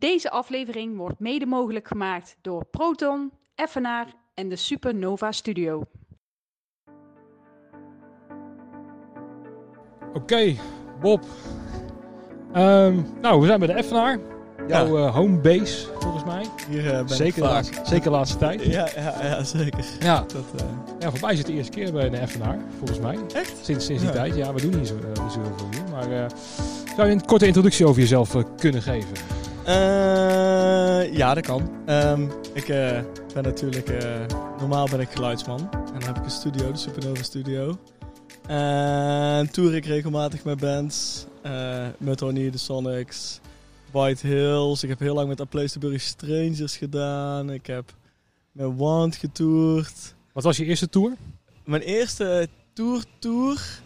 Deze aflevering wordt mede mogelijk gemaakt door Proton, Effenaar en de Supernova Studio. Oké, Bob. Ehm, nou, we zijn bij de Effenaar. Ja. Jouw eh, homebase, volgens mij. Hier eh, ben Zeker ik de, vaak. laatste, zeker de laatste tijd. Ja, ja, ja, zeker. Ja. Dat, eh, ja, voor mij is het de eerste keer bij de Effenaar, volgens mij. Echt? Sinds, sinds die Ja. tijd. Ja, we doen niet zo, niet zo heel veel hier. Maar eh, zou je een korte introductie over jezelf kunnen geven? Eh, ja, dat kan. Ehm, ik eh, ben natuurlijk... eh, normaal ben ik geluidsman. En dan heb ik een studio, de Supernova Studio. En tour ik regelmatig met bands. met Ronnie, de Sonics, White Hills. Ik heb heel lang met A Place to Bury Strangers gedaan. Ik heb met Want getoerd. Wat was je eerste tour? Mijn eerste tour tour.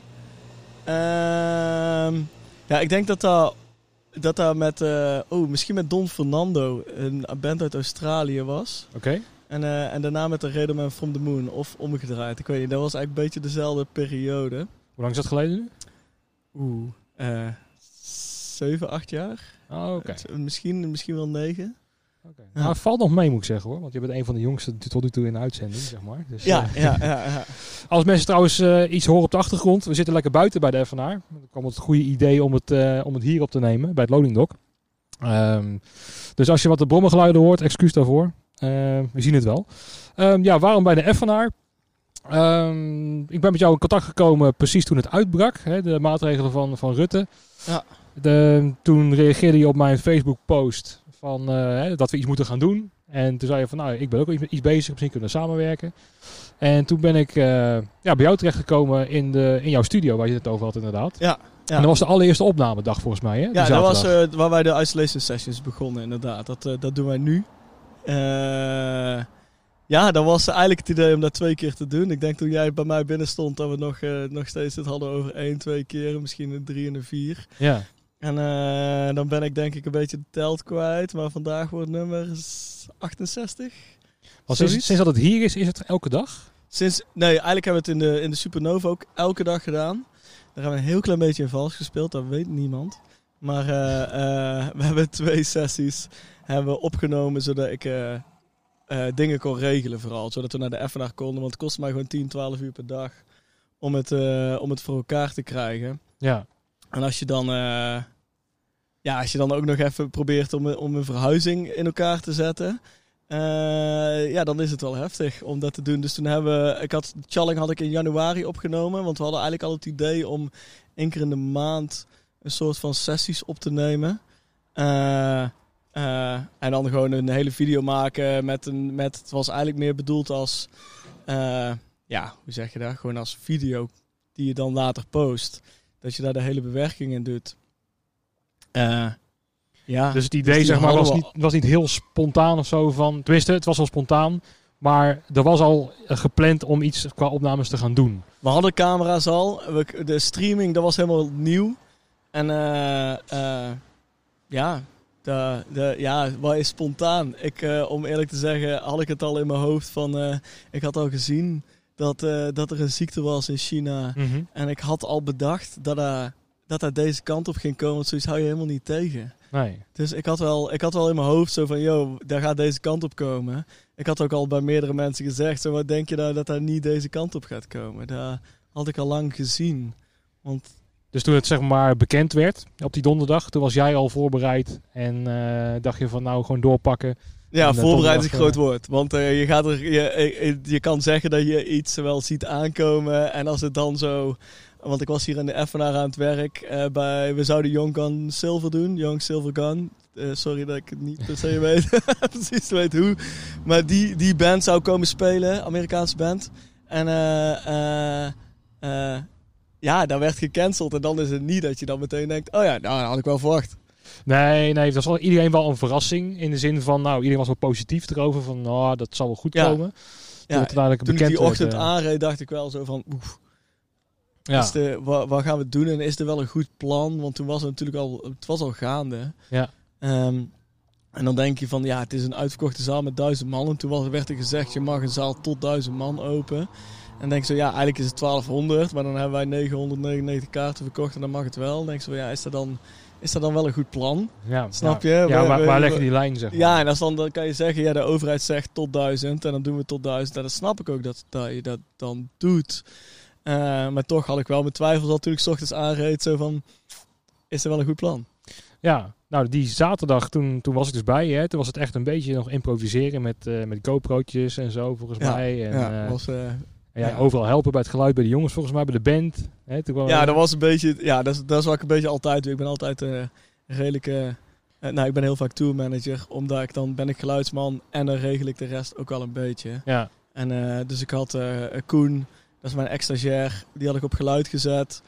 Ehm, ja, ik denk dat dat, dat daar met, eh, oh, misschien met Don Fernando, een band uit Australië was. Oké. En, eh, en daarna met de Redoman From The Moon, of omgedraaid. Ik weet niet, dat was eigenlijk een beetje dezelfde periode. Hoe lang is dat geleden nu? Oeh, eh 7, 8 jaar. Oh, oké. Eh, misschien, misschien wel 9. Okay. Nou, het valt nog mee, moet ik zeggen hoor. Want je bent een van de jongsten tot nu toe in de uitzending, zeg maar. Dus, ja, eh, ja, ja, ja, Als mensen trouwens eh, iets horen op de achtergrond, we zitten lekker buiten bij de FNA. Dan kwam het goede idee om het, eh, om het hier op te nemen, bij het Loningdok. Ehm, dus als je wat de brommengeluiden hoort, excuus daarvoor. Ehm, we zien het wel. Ehm, ja, waarom bij de FNA? Ik ben met jou in contact gekomen precies toen het uitbrak, hè, de maatregelen van, van Rutte. Ja. De, toen reageerde je op mijn Facebook-post van, eh, dat we iets moeten gaan doen. En toen zei je van, nou, ik ben ook iets, bezig, misschien kunnen we samenwerken. En toen ben ik eh, ja, bij jou terechtgekomen in, de, in jouw studio, waar je het over had inderdaad. Ja, ja. En dat was de allereerste opnamedag volgens mij, hè? Die Ja, dat was eh, waar wij de isolation sessions begonnen, inderdaad. Dat, dat doen wij nu. Ja, dat was eigenlijk het idee om dat twee keer te doen. Ik denk toen jij bij mij binnen stond dat we nog, nog steeds het hadden over één, twee keren. Misschien een drie en een vier. Ja. En eh, dan ben ik denk ik een beetje de telt kwijt. Maar vandaag wordt nummer s- 68. Want sinds, sinds dat het hier is, is het elke dag? Sinds, nee, eigenlijk hebben we het in de, in de Supernova ook elke dag gedaan. Daar hebben we een heel klein beetje in vals gespeeld, dat weet niemand. Maar eh, eh, we hebben twee sessies hebben we opgenomen zodat ik dingen kon regelen vooral. Zodat we naar de Effenaar konden, want het kostte mij gewoon 10, 12 uur per dag om het, om het voor elkaar te krijgen. Ja. En als je dan, ja, als je dan ook nog even probeert om, een- om een verhuizing in elkaar te zetten, eh, ja, dan is het wel heftig om dat te doen. Dus toen hebben we, ik had, Challing had ik in januari opgenomen, want we hadden eigenlijk al het idee om één keer in de maand een soort van sessies op te nemen. Eh, eh, en dan gewoon een hele video maken met een, met, het was eigenlijk meer bedoeld als, eh, ja, hoe zeg je dat? Gewoon als video die je dan later post. Dat je daar de hele bewerking in doet. Eh, ja. Dus het idee die zeg maar, was, niet, was niet heel spontaan of zo van... Tenminste, het was wel spontaan. Maar er was al gepland om iets qua opnames te gaan doen. We hadden camera's al. We, de streaming, dat was helemaal nieuw. En eh, eh, ja, de, de, ja, wat is spontaan? Ik, eh, om eerlijk te zeggen, had ik het al in mijn hoofd van... eh, ik had al gezien dat, eh, dat er een ziekte was in China. En ik had al bedacht dat dat, dat dat deze kant op ging komen. Want zoiets hou je helemaal niet tegen. Nee. Dus ik had, wel, ik had wel in mijn hoofd zo van, yo, daar gaat deze kant op komen. Ik had ook al bij meerdere mensen gezegd, zo, wat denk je nou dat daar niet deze kant op gaat komen? Dat had ik al lang gezien. Want Dus toen het zeg maar bekend werd op die donderdag, toen was jij al voorbereid en eh, dacht je van nou gewoon doorpakken. ja, eh, voorbereid is een groot woord. Want eh, je, gaat er, je, eh, je kan zeggen dat je iets wel ziet aankomen. En als het dan zo... Want ik was hier in de Effenaar aan het werk. eh, bij, we zouden Young Gun Silver doen. Young Silver Gun. Eh, sorry dat ik het niet per se weet. precies weet hoe. Maar die, die band zou komen spelen. Amerikaanse band. En eh, eh, ja, dat werd gecanceld. En dan is het niet dat je dan meteen denkt... Oh ja, nou, dat had ik wel verwacht. Nee, nee, dat was iedereen wel een verrassing in de zin van nou iedereen was wel positief erover van nou dat zal wel goed Ja. komen. Toen Ja, toen ik die ochtend werd, aanreed, dacht ik wel zo van... Oef, ja, Is de, wat, wat gaan we doen en is er wel een goed plan? Want toen was het natuurlijk al, het was al gaande. Ja. Ehm, en dan denk je van, ja, het is een uitverkochte zaal met duizend man. En toen was, werd er gezegd, je mag een zaal tot duizend man open. En dan denk zo, ja, eigenlijk is het 1200. Maar dan hebben wij 999 kaarten verkocht en dan mag het wel. Dan denk zo, ja, is dat dan, is dat dan wel een goed plan? Ja, Snap ja. je? Ja, We- waar, we- waar we- leg je die lijn, zeg maar? Ja, en als dan, dan kan je zeggen, ja, de overheid zegt tot duizend en dan doen we tot duizend. En dan snap ik ook dat, dat je dat dan doet. Eh, maar toch had ik wel mijn twijfels al toen ik ochtends aanreed. Zo van, is er wel een goed plan? Ja, nou die zaterdag, toen, toen was ik dus bij je. Hè. Toen was het echt een beetje nog improviseren met, eh met GoPro'tjes en zo, volgens Ja, mij. En, ja, eh, was, en jij ja. overal helpen bij het geluid bij de jongens, volgens mij, bij de band. Hè, toen kwam- ja, dat was een beetje, ja, dat is, dat is wat ik een beetje altijd doe. Ik ben altijd redelijk, eh, eh, nou, ik ben heel vaak tourmanager, omdat ik dan ben ik geluidsman en dan regel ik de rest ook al een beetje. Ja, En dus ik had eh, Koen, dat is mijn ex-stagiair, die had ik op geluid gezet.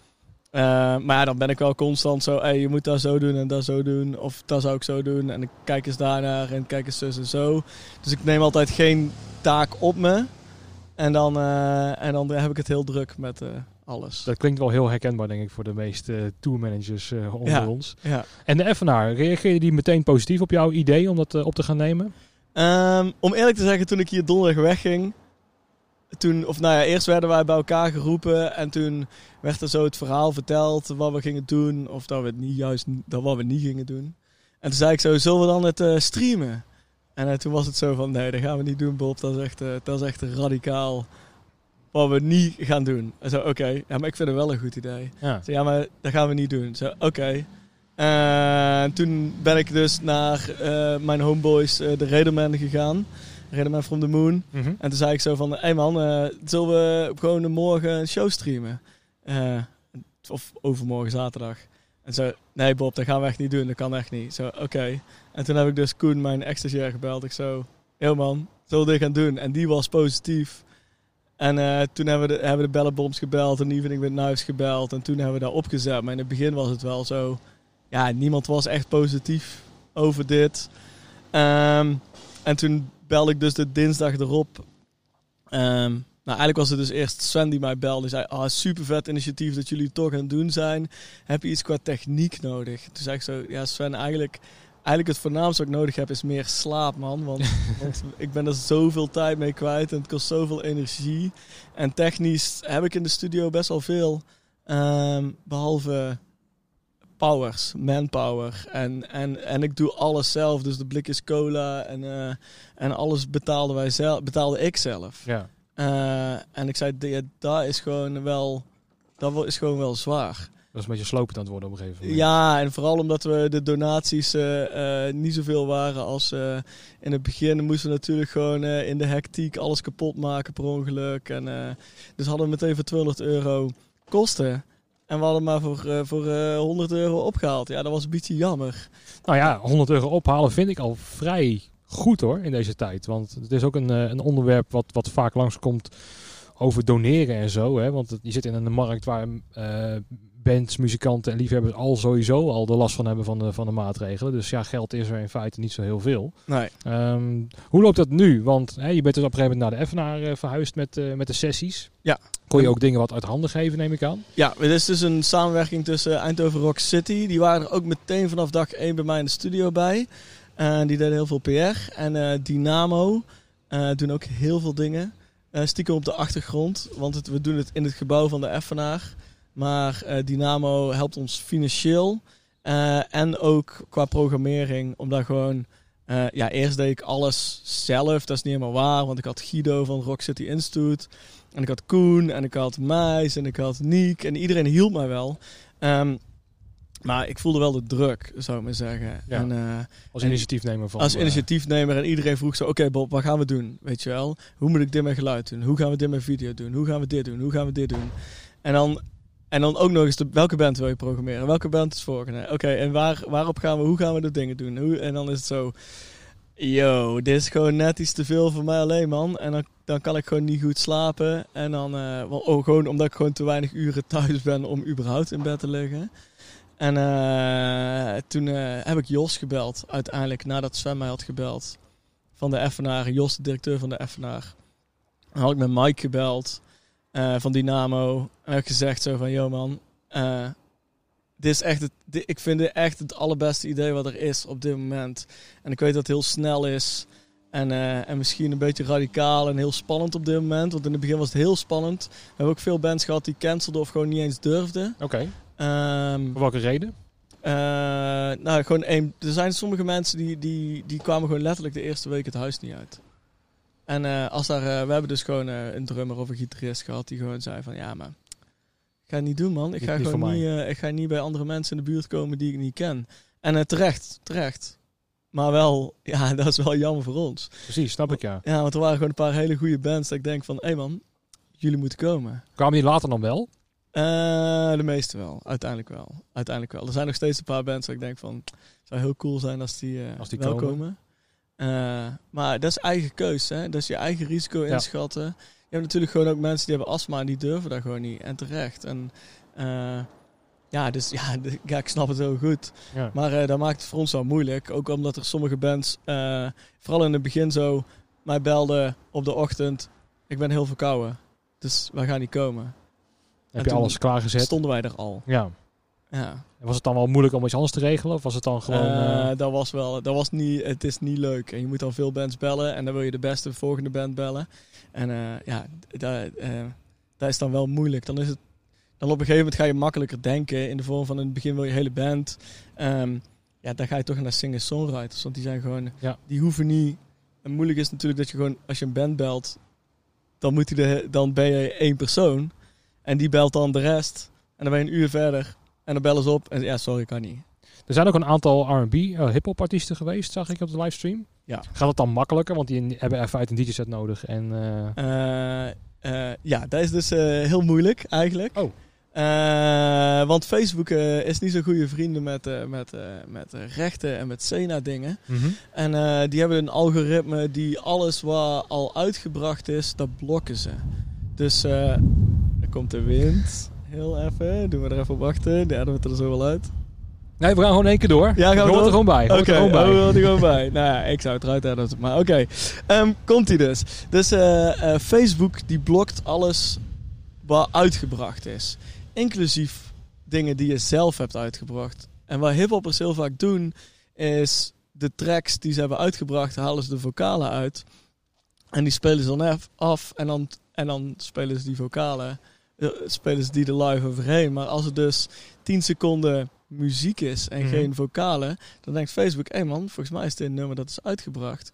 Eh, maar ja, dan ben ik wel constant zo, hey, je moet dat zo doen en dat zo doen. Of dat zou ik zo doen. En ik kijk eens daarnaar en kijk eens zus en zo. Dus ik neem altijd geen taak op me. En dan, eh, en dan heb ik het heel druk met eh, alles. dat klinkt wel heel herkenbaar, denk ik, voor de meeste tourmanagers onder Ja. ons. Ja. En de Evenaar, reageerde die meteen positief op jouw idee om dat op te gaan nemen? Ehm, om eerlijk te zeggen, toen ik hier donderdag wegging, toen, of nou ja, eerst werden wij bij elkaar geroepen en toen werd er zo het verhaal verteld wat we gingen doen, of dat we het niet juist, dat wat we niet gingen doen. En toen zei ik zo, zullen we dan het eh, streamen? En eh, toen was het zo van, nee, dat gaan we niet doen, Bob. Dat is echt, eh, dat is echt radicaal wat we niet gaan doen. En zo, oké, ja, maar ik vind het wel een goed idee. Ja. Zo, ja, maar dat gaan we niet doen. Zo, oké. En toen ben ik dus naar mijn homeboys, de Raiderman, gegaan. Raiderman from the Moon. Mhm. En toen zei ik zo van, hé hey man, eh, zullen we gewoon morgen een show streamen? Eh, of overmorgen zaterdag. En zo, nee Bob, dat gaan we echt niet doen. Dat kan echt niet. Zo, oké. En toen heb ik dus Koen, mijn ex-stagiair, gebeld. Ik zo, yo man, zullen we dit gaan doen? En die was positief. En eh, toen hebben we, de, hebben we de bellenbombs gebeld en Evening with Knives gebeld. En toen hebben we daar opgezet. Maar in het begin was het wel zo... Ja, niemand was echt positief over dit. Ehm, en toen belde ik dus de dinsdag erop. Ehm, nou, eigenlijk was het dus eerst Sven die mij belde. Die zei, ah, super vet initiatief dat jullie toch aan het doen zijn. Heb je iets qua techniek nodig? Toen zei ik zo, ja Sven, eigenlijk, eigenlijk het voornaamste wat ik nodig heb is meer slaap, man. Want, want ik ben er zoveel tijd mee kwijt en het kost zoveel energie. En technisch heb ik in de studio best wel veel. Ehm, behalve powers, manpower. En, en, en ik doe alles zelf. Dus de blikjes cola en, eh, en alles betaalden wij zelf, betaalde ik zelf. Ja. Eh, en ik zei, ja, dat is gewoon wel, dat is gewoon wel zwaar. Dat is een beetje slopend aan het worden op een gegeven moment. Ja, en vooral omdat we de donaties eh, eh, niet zoveel waren als in het begin. Moesten we natuurlijk gewoon in de hectiek alles kapot maken per ongeluk. En, dus hadden we meteen voor 200 euro kosten. En we hadden maar voor, eh, voor eh, 100 euro opgehaald. Ja, dat was een beetje jammer. Nou ja, 100 euro ophalen vind ik al vrij goed hoor in deze tijd. Want het is ook een, eh, een onderwerp wat, wat vaak langskomt over doneren en zo. Hè? Want je zit in een markt waar eh, bands, muzikanten en liefhebbers al sowieso al de last van hebben van de, van de maatregelen. Dus ja, geld is er in feite niet zo heel veel. Nee. Ehm, hoe loopt dat nu? Want hè, je bent dus op een gegeven moment naar de Evenaar eh, verhuisd met, eh, met de sessies. Ja. Kon je ook dingen wat uit handen geven, neem ik aan? Ja, het is dus een samenwerking tussen Eindhoven Rock City. Die waren er ook meteen vanaf dag 1 bij mij in de studio bij. Die deden heel veel PR. En eh, Dynamo doen ook heel veel dingen. Stiekem op de achtergrond, want het, we doen het in het gebouw van de Effenaar. Maar eh, Dynamo helpt ons financieel eh, en ook qua programmering. Omdat gewoon, eh, ja, eerst deed ik alles zelf. Dat is niet helemaal waar, want ik had Guido van Rock City Institute. En ik had Koen en ik had Meis en ik had Niek. En iedereen hielp mij wel. Ehm, maar ik voelde wel de druk, zou ik maar zeggen. Ja. En, Als initiatiefnemer van... als initiatiefnemer en iedereen vroeg zo, oké Bob, wat gaan we doen? Weet je wel? Hoe moet ik dit met geluid doen? Hoe gaan we dit met video doen? Hoe gaan we dit doen? Hoe gaan we dit doen? En dan, en dan ook nog eens, de, welke band wil je programmeren? Welke band is volgende? Oké, en waar, waarop gaan we, hoe gaan we de dingen doen? Hoe, en dan is het zo, yo, dit is gewoon net iets te veel voor mij alleen man. En dan, dan kan ik gewoon niet goed slapen. En dan, wel, oh, gewoon omdat ik gewoon te weinig uren thuis ben om überhaupt in bed te liggen. En eh, toen eh, heb ik Jos gebeld, uiteindelijk, nadat Sven mij had gebeld. Van de Effenaar, Jos, de directeur van de Effenaar. Dan had ik met Mike gebeld, eh, van Dynamo. En heb ik gezegd zo van, yo man, eh, dit is echt het, dit- ik vind dit echt het allerbeste idee wat er is op dit moment. En ik weet dat het heel snel is. En, eh, en misschien een beetje radicaal en heel spannend op dit moment. Want in het begin was het heel spannend. We hebben ook veel bands gehad die cancelden of gewoon niet eens durfden. Oké, Ehm, voor welke reden? Nou, gewoon één. Er zijn sommige mensen die, die, die kwamen gewoon letterlijk de eerste week het huis niet uit. En eh, als daar, eh, we hebben dus gewoon eh, een drummer of een gitarist gehad die gewoon zei van ja, maar ik ga het niet doen man. Ik ga niet gewoon niet, ik ga niet bij andere mensen in de buurt komen die ik niet ken. En terecht, terecht. Maar wel, ja, dat is wel jammer voor ons. Precies, snap ik ja. Ja, want er waren gewoon een paar hele goede bands dat ik denk van hé man, jullie moeten komen. Kwamen die later dan wel? De meeste wel, uiteindelijk wel. Uiteindelijk wel. Er zijn nog steeds een paar bands waar ik denk van, het zou heel cool zijn als die, Als die wel komen. komen. Eh, maar dat is eigen keus, hè. Dat is je eigen risico Ja. inschatten. Je hebt natuurlijk gewoon ook mensen die hebben astma en die durven dat gewoon niet. En terecht. En eh, ja, dus ja, ik snap het heel goed. Ja. Maar eh, dat maakt het voor ons wel moeilijk. Ook omdat er sommige bands, vooral in het begin zo, mij belden op de ochtend. Ik ben heel verkouden, dus wij gaan niet komen. Heb En je alles klaargezet? Stonden wij er al. Ja. Ja. En was het dan wel moeilijk om iets anders te regelen? Of was het dan gewoon... Eh, eh, dat was wel, dat was niet, het is niet leuk. En je moet dan veel bands bellen en dan wil je de beste volgende band bellen. En eh, ja, dat, dat is dan wel moeilijk. Dan is het, dan op een gegeven moment ga je makkelijker denken in de vorm van in het begin wil je hele band. Ehm, ja, dan ga je toch naar singer-songwriters, want die zijn gewoon, Ja. die hoeven niet. En moeilijk is natuurlijk dat je gewoon, als je een band belt, dan, moet die de, dan ben je één persoon. En die belt dan de rest. En dan ben je een uur verder. En dan bellen ze op en ja, sorry, kan niet. Er zijn ook een aantal R&B, eh, hip-hop artiesten geweest, zag ik op de livestream. Ja. Gaat het dan makkelijker? Want die hebben even uit een DJ-set nodig. En, eh, Eh, ja, dat is dus heel moeilijk eigenlijk. Oh. Want Facebook is niet zo goede vrienden met, met, met rechten en met Sena dingen. mhm. En die hebben een algoritme die alles wat al uitgebracht is, dat blokken ze. Dus er komt de wind. Heel even, doen we er even op wachten. Ja, dan wordt er zo wel uit. Nee, we gaan gewoon één keer door. Ja, gaan we hoort er gewoon bij. Hoort Oké, er gewoon bij. we er gewoon bij. nou ja, ik zou het eruit hebben. Maar oké, Ehm, komt ie dus. Dus eh, eh, Facebook die blokt alles wat uitgebracht is. Inclusief dingen die je zelf hebt uitgebracht. En wat hiphoppers heel vaak doen, is de tracks die ze hebben uitgebracht, halen ze de vocalen uit. En die spelen ze dan af- af en dan, en dan spelen ze die vocalen, spelen ze die er live overheen. Maar als het dus 10 seconden muziek is en Mhm. geen vocalen, dan denkt Facebook, hé man, volgens mij is dit een nummer dat is uitgebracht.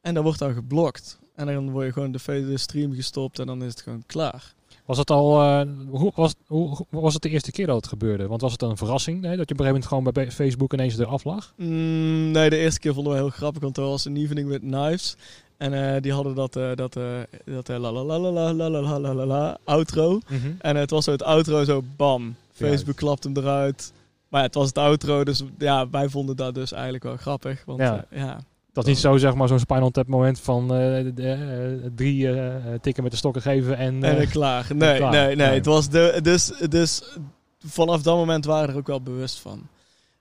En dat wordt dan geblokt. En dan word je gewoon de, stream gestopt en dan is het gewoon klaar. Was het al, eh, hoe, was, hoe, was het de eerste keer dat het gebeurde? Want was het dan een verrassing dat je op een gegeven moment gewoon bij Facebook ineens eraf lag? Mm, nee, de eerste keer vonden we heel grappig, want er was een evening with knives. En eh, die hadden dat, eh, dat, eh, dat eh, la la la la la la la la la la la outro. En het was zo het outro zo bam. Facebook klapt hem eruit. Maar ja, het was het outro, dus ja, wij vonden dat dus eigenlijk wel grappig. Want Ja. Dat is niet zo, zeg maar, zo'n Spinal Tap moment van eh, de, eh, drie eh, tikken met de stokken geven en... en eh, klaar. Nee, klaar. nee, nee. Nee. Het was de, dus, dus vanaf dat moment waren we er ook wel bewust van.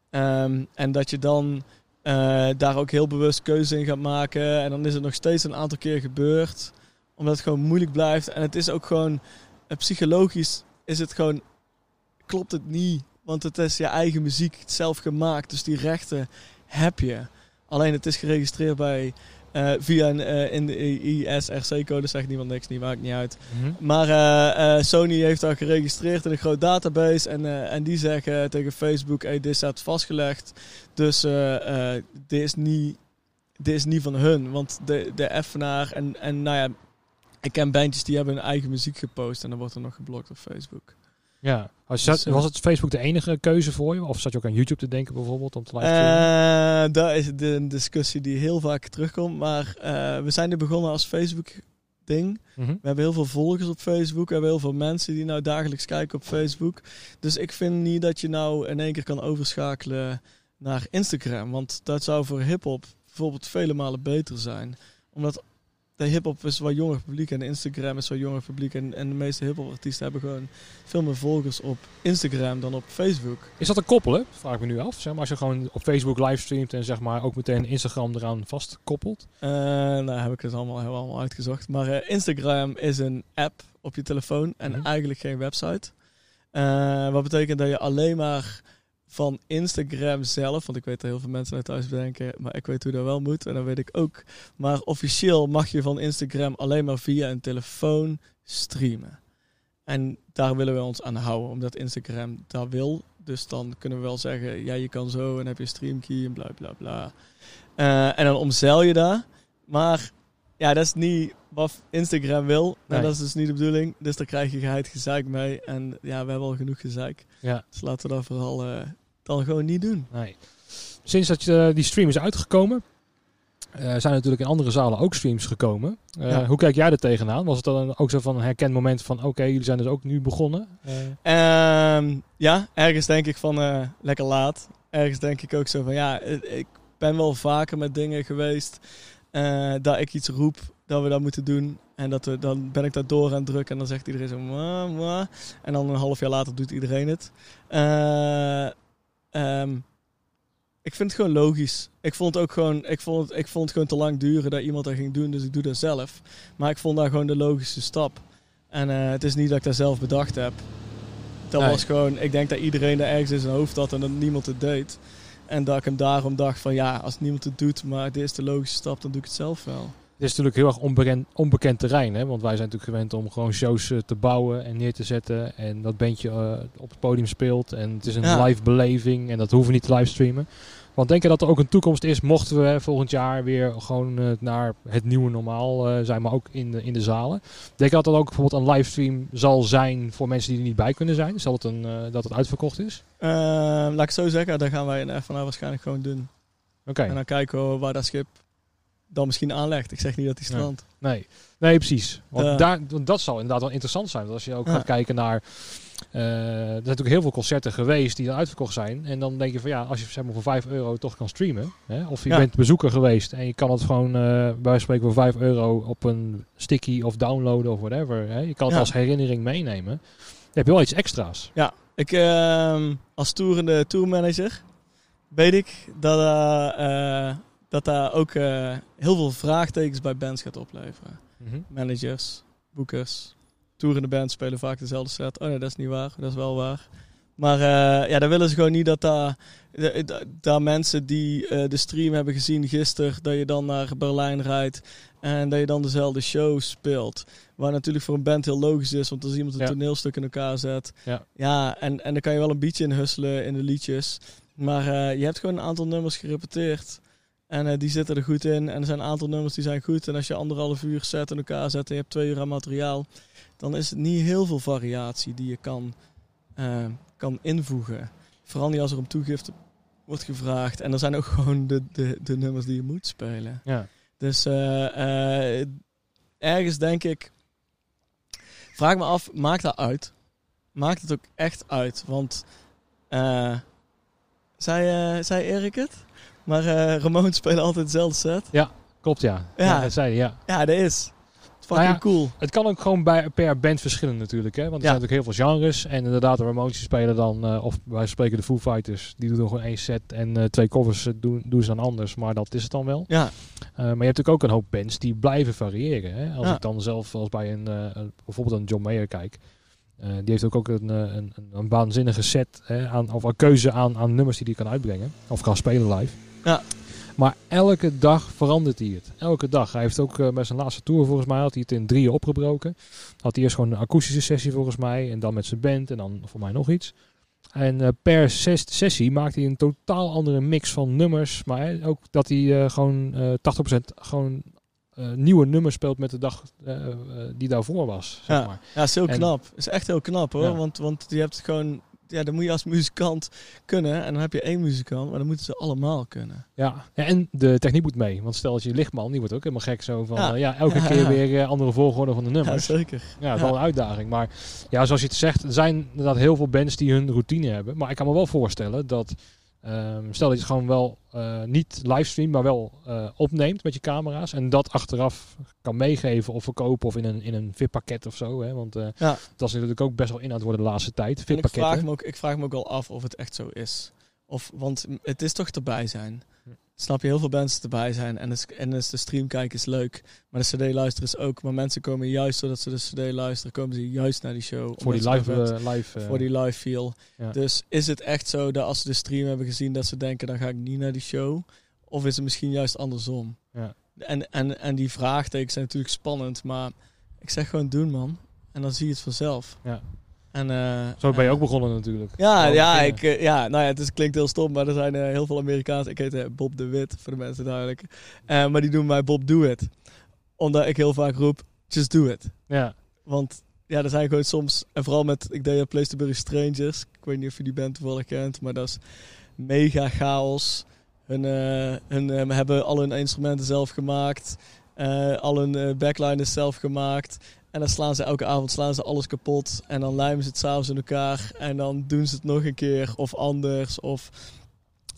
Ehm, en dat je dan eh, daar ook heel bewust keuze in gaat maken. En dan is het nog steeds een aantal keer gebeurd. Omdat het gewoon moeilijk blijft. En het is ook gewoon, eh, psychologisch is het gewoon, klopt het niet. Want het is je eigen muziek, zelf gemaakt. Dus die rechten heb je. Alleen het is geregistreerd bij, eh, via een, eh, in de ISRC-code, zegt niemand niks, die maakt niet uit. mhm. Maar eh, Sony heeft dat geregistreerd in een groot database. En, en die zeggen tegen Facebook: hey, dit staat vastgelegd. Dus dit, is niet, dit is niet van hun. Want de, de Effenaar en, en nou ja, ik ken bandjes die hebben hun eigen muziek gepost. En dan wordt er nog geblokt op Facebook. Ja. Was, Dus, was het Facebook de enige keuze voor je? Of zat je ook aan YouTube te denken bijvoorbeeld om te live Eh dat is de, een discussie die heel vaak terugkomt. Maar eh, we zijn er begonnen als Facebook-ding. Mhm. We hebben heel veel volgers op Facebook. We hebben heel veel mensen die nou dagelijks kijken op Facebook. Dus ik vind niet dat je nou in één keer kan overschakelen naar Instagram. Want dat zou voor hip-hop bijvoorbeeld vele malen beter zijn. Omdat de hip-hop is wat jonger publiek en Instagram is wat jonger publiek. En, en de meeste hip-hop artiesten hebben gewoon veel meer volgers op Instagram dan op Facebook. Is dat te koppelen? Vraag ik me nu af. Zeg maar, als je gewoon op Facebook livestreamt en zeg maar ook meteen Instagram eraan vastkoppelt. Eh nou heb ik het allemaal, allemaal uitgezocht. Maar eh, Instagram is een app op je telefoon en Mhm. eigenlijk geen website. Eh, wat betekent dat je alleen maar van Instagram zelf, want ik weet dat heel veel mensen naar thuis bedenken, maar ik weet hoe dat wel moet en dat weet ik ook. Maar officieel mag je van Instagram alleen maar via een telefoon streamen. En daar willen we ons aan houden, omdat Instagram dat wil. Dus dan kunnen we wel zeggen, ja, je kan zo en heb je streamkey en bla bla bla. Eh, en dan omzeil je daar. Maar ja, dat is niet wat Instagram wil. Nee. Dat is dus niet de bedoeling. Dus daar krijg je geheid gezeik mee. En ja, we hebben al genoeg gezeik. Ja. Dus laten we dat vooral eh, dan gewoon niet doen. Nee. Sinds dat je, die stream is uitgekomen, eh, zijn natuurlijk in andere zalen ook streams gekomen. Eh, Ja. Hoe kijk jij er tegenaan? Was het dan ook zo van een herkend moment van oké, jullie zijn dus ook nu begonnen? Eh, Ehm, ja, ergens denk ik van eh, lekker laat. Ergens denk ik ook zo van ja, eh, ik ben wel vaker met dingen geweest eh, dat ik iets roep dat we dat moeten doen. En dat we, dan ben ik daar door aan het drukken en dan zegt iedereen zo "Mwah, mwah." En dan een half jaar later doet iedereen het. Eh, ehm, ik vind het gewoon logisch. Ik vond het ook gewoon, ik vond het, ik vond het gewoon te lang duren dat iemand dat ging doen, dus ik doe dat zelf. Maar ik vond daar gewoon de logische stap. En eh, het is niet dat ik dat zelf bedacht heb. Dat Nee. was gewoon, ik denk dat iedereen er ergens in zijn hoofd had en dat niemand het deed. En dat ik hem daarom dacht van ja, als niemand het doet, maar dit is de logische stap, dan doe ik het zelf wel. Het is natuurlijk heel erg onbekend, onbekend terrein, hè? want wij zijn natuurlijk gewend om gewoon shows eh, te bouwen en neer te zetten. En dat bandje eh, op het podium speelt en het is een Ja. live beleving en dat hoeven we niet te livestreamen. Want denk je dat er ook een toekomst is, mochten we volgend jaar weer gewoon eh, naar het nieuwe normaal zijn, maar ook in de, in de zalen. Denk je dat er ook bijvoorbeeld een livestream zal zijn voor mensen die er niet bij kunnen zijn? Zal het een, dat het uitverkocht is? Laat ik zo zeggen, dat gaan wij FNA waarschijnlijk gewoon doen. Oké, En dan kijken we waar dat schip dan misschien aanlegt. Ik zeg niet dat hij Ja. strandt. nee. Nee, precies. Want, Ja. daar, want dat zou inderdaad wel interessant zijn. Want als je ook Ja. gaat kijken naar... eh, er zijn natuurlijk heel veel concerten geweest die dan uitverkocht zijn. En dan denk je van ja, als je zeg maar voor 5 euro toch kan streamen. Hè, of je Ja. bent bezoeker geweest en je kan het gewoon eh bij wijze spreken voor 5 euro op een sticky of downloaden of whatever. Hè. Je kan het Ja. als herinnering meenemen. Dan heb je wel iets extra's. Ik, ehm, als toerende tourmanager weet ik dat, eh, dat daar ook eh, heel veel vraagtekens bij bands gaat opleveren. Mhm. Managers, boekers, toerende bands spelen vaak dezelfde set. Oh nee, dat is niet waar. Dat is wel waar. Maar eh, ja, dan willen ze gewoon niet dat daar, da- da- daar mensen die eh, de stream hebben gezien gisteren, dat je dan naar Berlijn rijdt en dat je dan dezelfde show speelt. Waar natuurlijk voor een band heel logisch is, want als iemand een Ja. toneelstuk in elkaar zet. Ja. ja en, en dan kan je wel een beetje in husselen in de liedjes. Maar eh, je hebt gewoon een aantal nummers gerepeteerd. En eh, die zitten er goed in. En er zijn een aantal nummers die zijn goed. En als je anderhalf uur set in elkaar zet en je hebt twee uur aan materiaal, dan is het niet heel veel variatie die je kan, eh, kan invoegen. Vooral niet als er om toegifte wordt gevraagd. En er zijn ook gewoon de, de, de nummers die je moet spelen. Ja. Dus eh, ergens denk ik, vraag me af, maakt dat uit? Maakt het ook echt uit? Want, zei, zei Erik het? Maar eh Ramon spelen altijd dezelfde set. Klopt ja. Ja. ja. dat zei hij, ja. Ja, dat is fucking Nou ja, cool. Het kan ook gewoon bij, per band verschillen natuurlijk. Hè? Want er Ja. zijn natuurlijk heel veel genres. En inderdaad, de Ramones spelen dan... eh, of wij spreken de Foo Fighters. Die doen gewoon één set. En eh, twee covers eh, doen, doen ze dan anders. Maar dat is het dan wel. Ja, Eh, maar je hebt natuurlijk ook een hoop bands die blijven variëren. Hè? Als Ja. ik dan zelf als bij een, eh, bijvoorbeeld een John Mayer kijk. eh, die heeft ook, ook een, eh, een, een, een waanzinnige set hè, aan, of een keuze aan, aan nummers die hij kan uitbrengen. Of kan spelen live. Ja. Maar elke dag verandert hij het. Elke dag. Hij heeft ook eh, bij zijn laatste tour volgens mij had hij het in drieën opgebroken. Had hij eerst gewoon een akoestische sessie volgens mij. En dan met zijn band. En dan voor mij nog iets. En eh, per ses- sessie maakt hij een totaal andere mix van nummers. Maar hè, ook dat hij eh, gewoon eh 80% gewoon eh, nieuwe nummers speelt met de dag eh, eh, die daarvoor was. Zeg Ja. maar. ja is heel En- knap. is echt heel knap hoor. Ja. Want, want je hebt gewoon, ja, dan moet je als muzikant kunnen. En dan heb je één muzikant, maar dan moeten ze allemaal kunnen. Ja. ja, en de techniek moet mee. Want stel dat je lichtman, die wordt ook helemaal gek zo van... Ja. Ja, ja elke Ja, keer ja. weer eh, andere volgorde van de Ja, nummers. Ja, zeker. dat is Ja. wel een uitdaging. Maar ja, zoals je het zegt, er zijn inderdaad heel veel bands die hun routine hebben. Maar ik kan me wel voorstellen dat... ehm, stel dat je het gewoon wel eh, niet livestream, maar wel eh, opneemt met je camera's. En dat achteraf kan meegeven of verkopen of in een, in een VIP-pakket of zo. Hè? Want eh, Ja. dat is natuurlijk ook best wel in aan het worden de laatste tijd. En ik vraag, me ook, ik vraag me ook al af of het echt zo is. Of, want het is toch erbij zijn. Snap je, heel veel bands erbij zijn. En, is, en is de stream kijken is leuk. Maar de cd luisteren is ook. Maar mensen komen juist doordat ze de cd luisteren, komen ze juist naar die show. Voor die live, eh, live eh, voor die live feel. ja. Dus is het echt zo dat als ze de stream hebben gezien, dat ze denken, dan ga ik niet naar die show? Of is het misschien juist andersom? Ja. En, en, en die vraagtekens zijn natuurlijk spannend, maar ik zeg gewoon doen man. En dan zie je het vanzelf. Ja. En, eh, Zo ben je ook begonnen natuurlijk. Ja, ja, ik, eh, ja, nou ja, het is, klinkt heel stom, maar er zijn eh, heel veel Amerikaans. Ik heet Bob de Wit, voor de mensen duidelijk. Maar die doen mij Bob Do It. Omdat ik heel vaak roep, just do it. Ja, Want ja, er zijn gewoon soms, en vooral met, ik deed Place to Bury Strangers. Ik weet niet of je die band toevallig kent, maar dat is mega chaos. Hun, hun hebben al hun instrumenten zelf gemaakt. Al hun backline is zelf gemaakt. En dan slaan ze elke avond slaan ze alles kapot. En dan lijmen ze het s'avonds in elkaar. En dan doen ze het nog een keer of anders. Of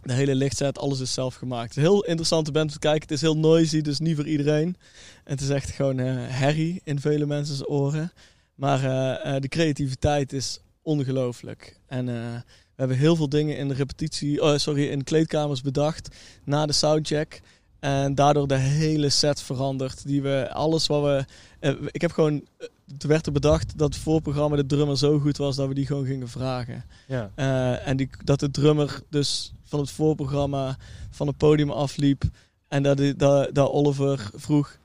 de hele lichtset, alles is zelf gemaakt. Heel interessante band om te kijken. Het is heel noisy, dus niet voor iedereen. En het is echt gewoon eh herrie in vele mensen's oren. Maar eh, eh, de creativiteit is ongelooflijk. En we hebben heel veel dingen in de repetitie, oh, sorry, in kleedkamers bedacht na de soundcheck. En daardoor de hele set veranderd. Die we, alles wat we. eh, ik heb gewoon. eh, Toen werd er bedacht dat het voorprogramma de drummer zo goed was dat we die gewoon gingen vragen. ja. Eh, en die, dat de drummer dus van het voorprogramma van het podium afliep. En dat, die, dat, dat Oliver vroeg: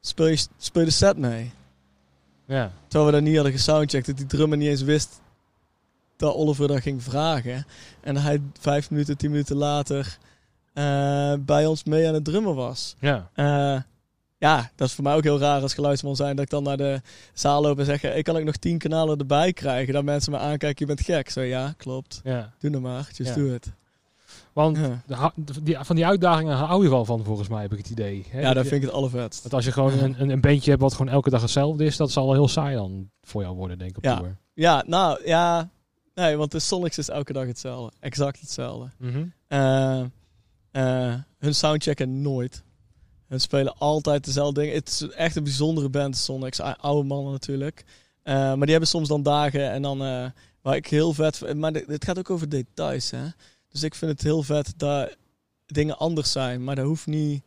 speel je, speel de set mee? ja. Terwijl we dat niet hadden gesoundcheckt. Dat die drummer niet eens wist dat Oliver dat ging vragen. En hij vijf minuten, tien minuten later eh, bij ons mee aan het drummen was. ja. Eh, ja, dat is voor mij ook heel raar als geluidsman zijn. Dat ik dan naar de zaal loop en zeg... Ik kan ook nog tien kanalen erbij krijgen. Dat mensen me aankijken, je bent gek. Zo ja, klopt. ja. Doe nou maar, just Ja. do it. Want Ja. de die, van die uitdagingen hou je wel van, volgens mij, heb ik het idee. Hè? Ja, dat vind ik het allervetst. Want als je gewoon een, een, een bandje hebt wat gewoon elke dag hetzelfde is, dat zal wel heel saai dan voor jou worden, denk ik, op Ja. tour. Ja, nou, ja... Nee, want de Sonics is elke dag hetzelfde. Exact hetzelfde. Mhm. Eh, eh, hun soundchecken nooit. Hun spelen altijd dezelfde dingen. Het is echt een bijzondere band, Sonics. ou- Oude mannen natuurlijk. Eh, maar die hebben soms dan dagen en dan... eh, waar ik heel vet... Maar dit gaat ook over details, hè. Dus ik vind het heel vet dat dingen anders zijn. Maar dat hoeft niet...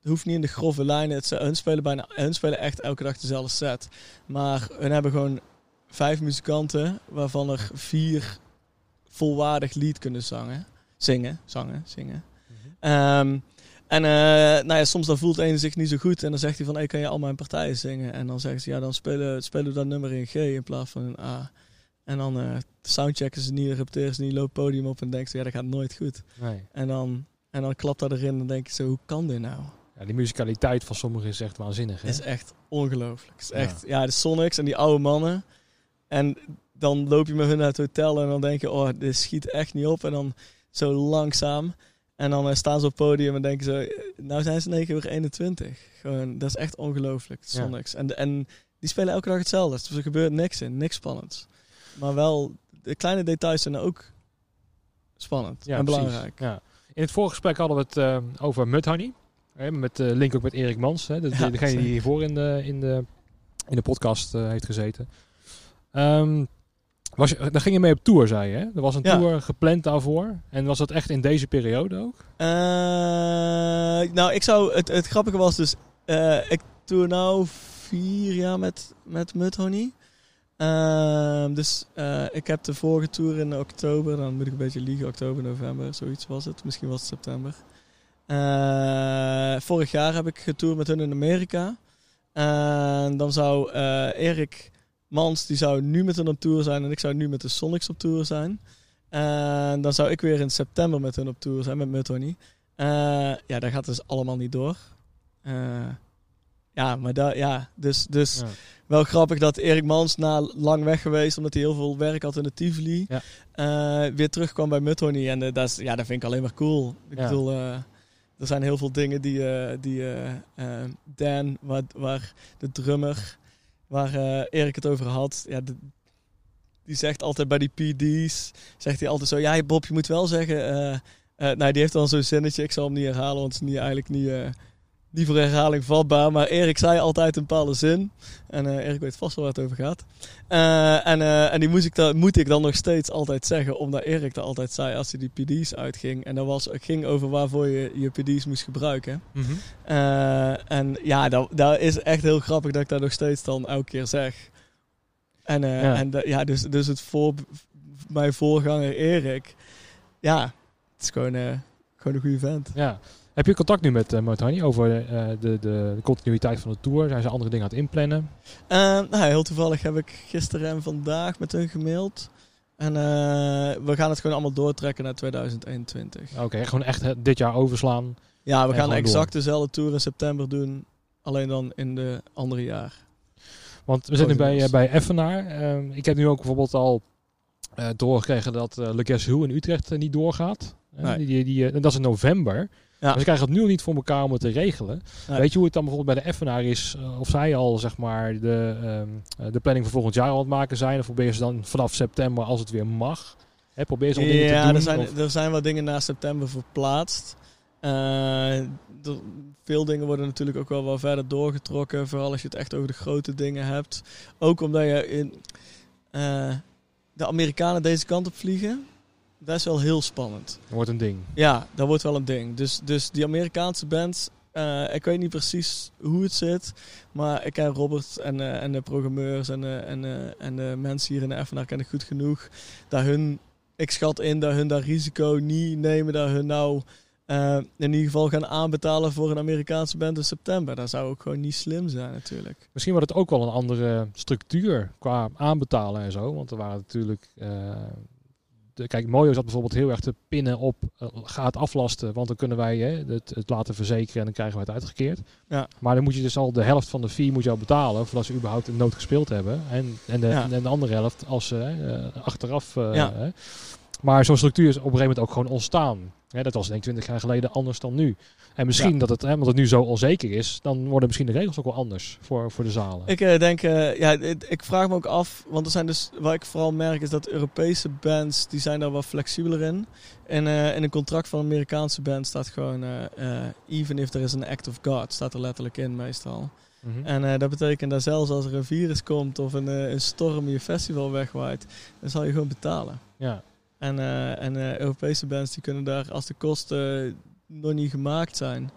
Dat hoeft niet in de grove lijnen. Het, hun, spelen bijna, hun spelen echt elke dag dezelfde set. Maar hun hebben gewoon vijf muzikanten... waarvan er vier volwaardig lied kunnen zangen. Zingen, zangen, zingen. Ehm, en eh, nou ja, soms dan voelt een zich niet zo goed en dan zegt hij van, hey, kan je al mijn partijen zingen? En dan zeggen ze, ja, dan spelen, spelen we dat nummer in G in plaats van een A. En dan eh soundchecken ze niet, repeteren ze niet, loopt podium op en denken ze, ja, dat gaat nooit goed. Nee. En dan, en dan klapt dat erin en dan denk je zo, hoe kan dit nou? Ja, die musicaliteit van sommigen is echt waanzinnig. Hè? Is echt ongelooflijk. Is Ja. echt, ja. de Sonics en die oude mannen. En dan loop je met hun uit het hotel en dan denk je, oh, dit schiet echt niet op. En dan zo langzaam. En dan eh, staan ze op het podium en denken ze, eh, nou zijn ze 9 uur 21. Gewoon, dat is echt ongelooflijk, Ja. Sonics. En, en die spelen elke dag hetzelfde. Dus er gebeurt niks in, niks spannends. Maar wel, de kleine details zijn ook spannend Ja, en precies. belangrijk. Ja. In het vorige gesprek hadden we het eh, over Mudhoney. Hè, met link ook met Erik Mans. Hè, de, Ja, degene die hiervoor in de, in de, in de podcast heeft gezeten. Ehm, was je, daar ging je mee op tour, zei je. Hè? Er was een Ja. tour gepland daarvoor. En was dat echt in deze periode ook? Eh, nou, ik zou. Het, het grappige was dus. eh, ik doe nou vier jaar met, met Mudhoney. Ehm, dus eh, ik heb de vorige tour in oktober. Dan moet ik een beetje liegen. Oktober, november, zoiets was het. Misschien was het september. Vorig jaar heb ik getoerd met hun in Amerika. En dan zou Erik Mans, die zou nu met hun op tour zijn. En ik zou nu met de Sonics op tour zijn. En dan zou ik weer in september met hun op tour zijn, met Mudhoney. Eh ja, dat gaat dus allemaal niet door. Eh, ja, maar daar, ja, dus, dus Ja. wel grappig dat Erik Mans na lang weg geweest, omdat hij heel veel werk had in de Tivoli, Ja. eh, weer terugkwam bij Mudhoney. En dat, is, ja, dat vind ik alleen maar cool. Ik Ja. bedoel, er zijn heel veel dingen die, die Dan, waar, waar de drummer, waar eh, Erik het over had, ja, die zegt altijd bij die PD's, zegt hij altijd zo, ja Bob, je moet wel zeggen, eh, eh, nou die heeft dan zo'n zinnetje, ik zal hem niet herhalen, want het is niet, eigenlijk niet, niet voor herhaling vatbaar, maar Erik zei altijd een bepaalde zin, en eh, Erik weet vast wel waar het over gaat. Eh, en, eh, en die moest ik, dan, moet ik dan nog steeds altijd zeggen, omdat Erik dat altijd zei als hij die PD's uitging, en dat was, het ging over waarvoor je je PD's moest gebruiken. Mhm. En ja, dat, dat is echt heel grappig dat ik dat nog steeds dan elke keer zeg. En, Ja. en ja, dus, dus het voor, mijn voorganger Erik, ja, het is gewoon, gewoon een goede vent. Ja. Heb je contact nu met uh, Martini over uh, de, de, de, continuïteit van de tour? Zijn ze andere dingen aan het inplannen? Uh, nou, heel toevallig heb ik gisteren en vandaag met hun gemaild. En we gaan het gewoon allemaal doortrekken naar 2021. Oké, okay, gewoon echt dit jaar overslaan. Ja, we gaan exact door. dezelfde tour in september doen. Alleen dan in de andere jaar. Want we zitten nu bij, bij Effenaar. Ehm, ik heb nu ook bijvoorbeeld al doorgekregen dat Le Hu in Utrecht niet doorgaat. Nee. Die, die, dat is in november. Ja. ze krijgen het nu niet voor elkaar om het te regelen. Weet je hoe het dan bijvoorbeeld bij de Effenaar is? Uh, of zij al zeg maar de, um, de planning voor volgend jaar al aan het maken zijn? Of proberen ze dan vanaf september, als het weer mag, hè, probeer ze al dingen ja, te doen? Er zijn, er zijn wat dingen na september verplaatst. Uh, veel dingen worden natuurlijk ook wel wat verder doorgetrokken. Vooral als je het echt over de grote dingen hebt. Ook omdat je in... Uh, de Amerikanen deze kant op vliegen dat is wel heel spannend. Dat wordt een ding. Ja, dat wordt wel een ding. Dus, dus die Amerikaanse bands, uh, ik weet niet precies hoe het zit. Maar ik ken Robert en, uh, en de programmeurs en, uh, en, en de mensen hier in de FNR ken ik goed genoeg. Dat hun, ik schat in dat hun dat risico niet nemen. Dat hun nou in ieder geval gaan aanbetalen voor een Amerikaanse band in september. Dat zou ook gewoon niet slim zijn natuurlijk. Misschien wordt het ook wel een andere structuur qua aanbetalen en zo. Want er waren natuurlijk de, kijk, Mojo zat bijvoorbeeld heel erg te pinnen op uh, gaat aflasten, want dan kunnen wij hè, het, het, laten verzekeren en dan krijgen we het uitgekeerd. Ja. Maar dan moet je dus al de helft van de fee moet je al betalen voordat ze überhaupt een nood gespeeld hebben. En, en, de, en de andere helft als ze uh, achteraf. Uh, ja. Hè. Maar zo'n structuur is op een gegeven moment ook gewoon ontstaan. Dat was denk ik 20 jaar geleden anders dan nu. En misschien dat het, hè, omdat het nu zo onzeker is, dan worden misschien de regels ook wel anders voor, voor de zalen. Ik uh, denk, uh, ja, ik vraag me ook af, want er zijn dus, wat ik vooral merk is dat Europese bands, die zijn daar wat flexibeler in. En uh, in een contract van een Amerikaanse band staat gewoon, even if there is an act of God, staat er letterlijk in meestal. Mm -hmm. En dat betekent dat zelfs als er een virus komt of een, een storm je festival wegwaait, dan zal je gewoon betalen. Ja. En, uh, en uh, Europese bands die kunnen daar, als de kosten nog niet gemaakt zijn